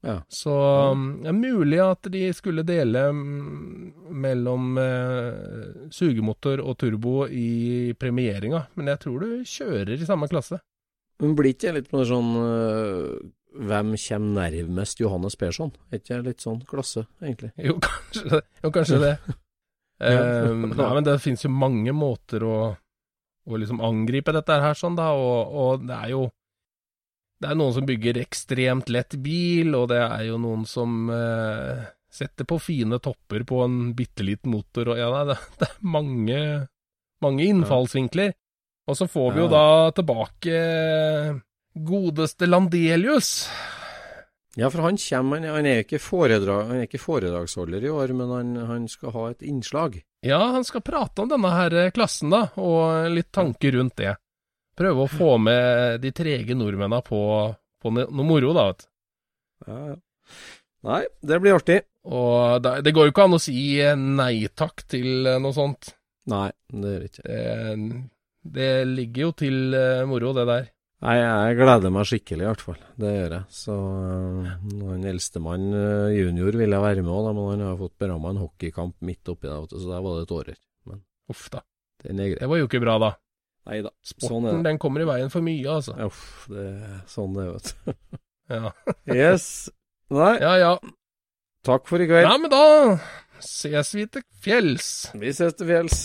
Ja. Så um, det er mulig at de skulle dele mm, mellom eh, sugemotor og turbo i premieringa, men jeg tror du kjører i samme klasse. Men blir ikke det litt på sånn øh, Hvem kommer nærmest Johannes Persson? Er ikke det litt sånn klasse, egentlig? Jo, kanskje det. Jo, kanskje det. Eh, nei, men det finnes jo mange måter å, å liksom angripe dette her sånn, da, og, og det er jo Det er noen som bygger ekstremt lett bil, og det er jo noen som uh, setter på fine topper på en bitte liten motor, og ja, nei, det, det er mange, mange innfallsvinkler. Og så får vi jo da tilbake godeste Landelius. Ja, for han kommer, han, er ikke foredrag, han er ikke foredragsholder i år, men han, han skal ha et innslag. Ja, han skal prate om denne her eh, klassen, da, og litt tanker rundt det. Prøve å få med de trege nordmennene på, på noe moro, da, vet du. Ja, ja. Nei, det blir artig. Og det, det går jo ikke an å si eh, nei takk til eh, noe sånt. Nei, det gjør vi ikke. Det, det ligger jo til eh, moro, det der. Nei, jeg gleder meg skikkelig, i hvert fall. Det gjør jeg. Så øh, han eldstemann øh, junior ville være med òg, men han har fått beramma en hockeykamp midt oppi der, så der var det tårer. Men Uff da. Det var jo ikke bra, da. Nei da. Sporten, Sånn er det. den kommer i veien for mye, altså. Uff, det er sånn det er, vet du. Ja, Yes. Nei, ja. ja. takk for i kveld. Ja, men da ses vi til fjells. Vi ses til fjells.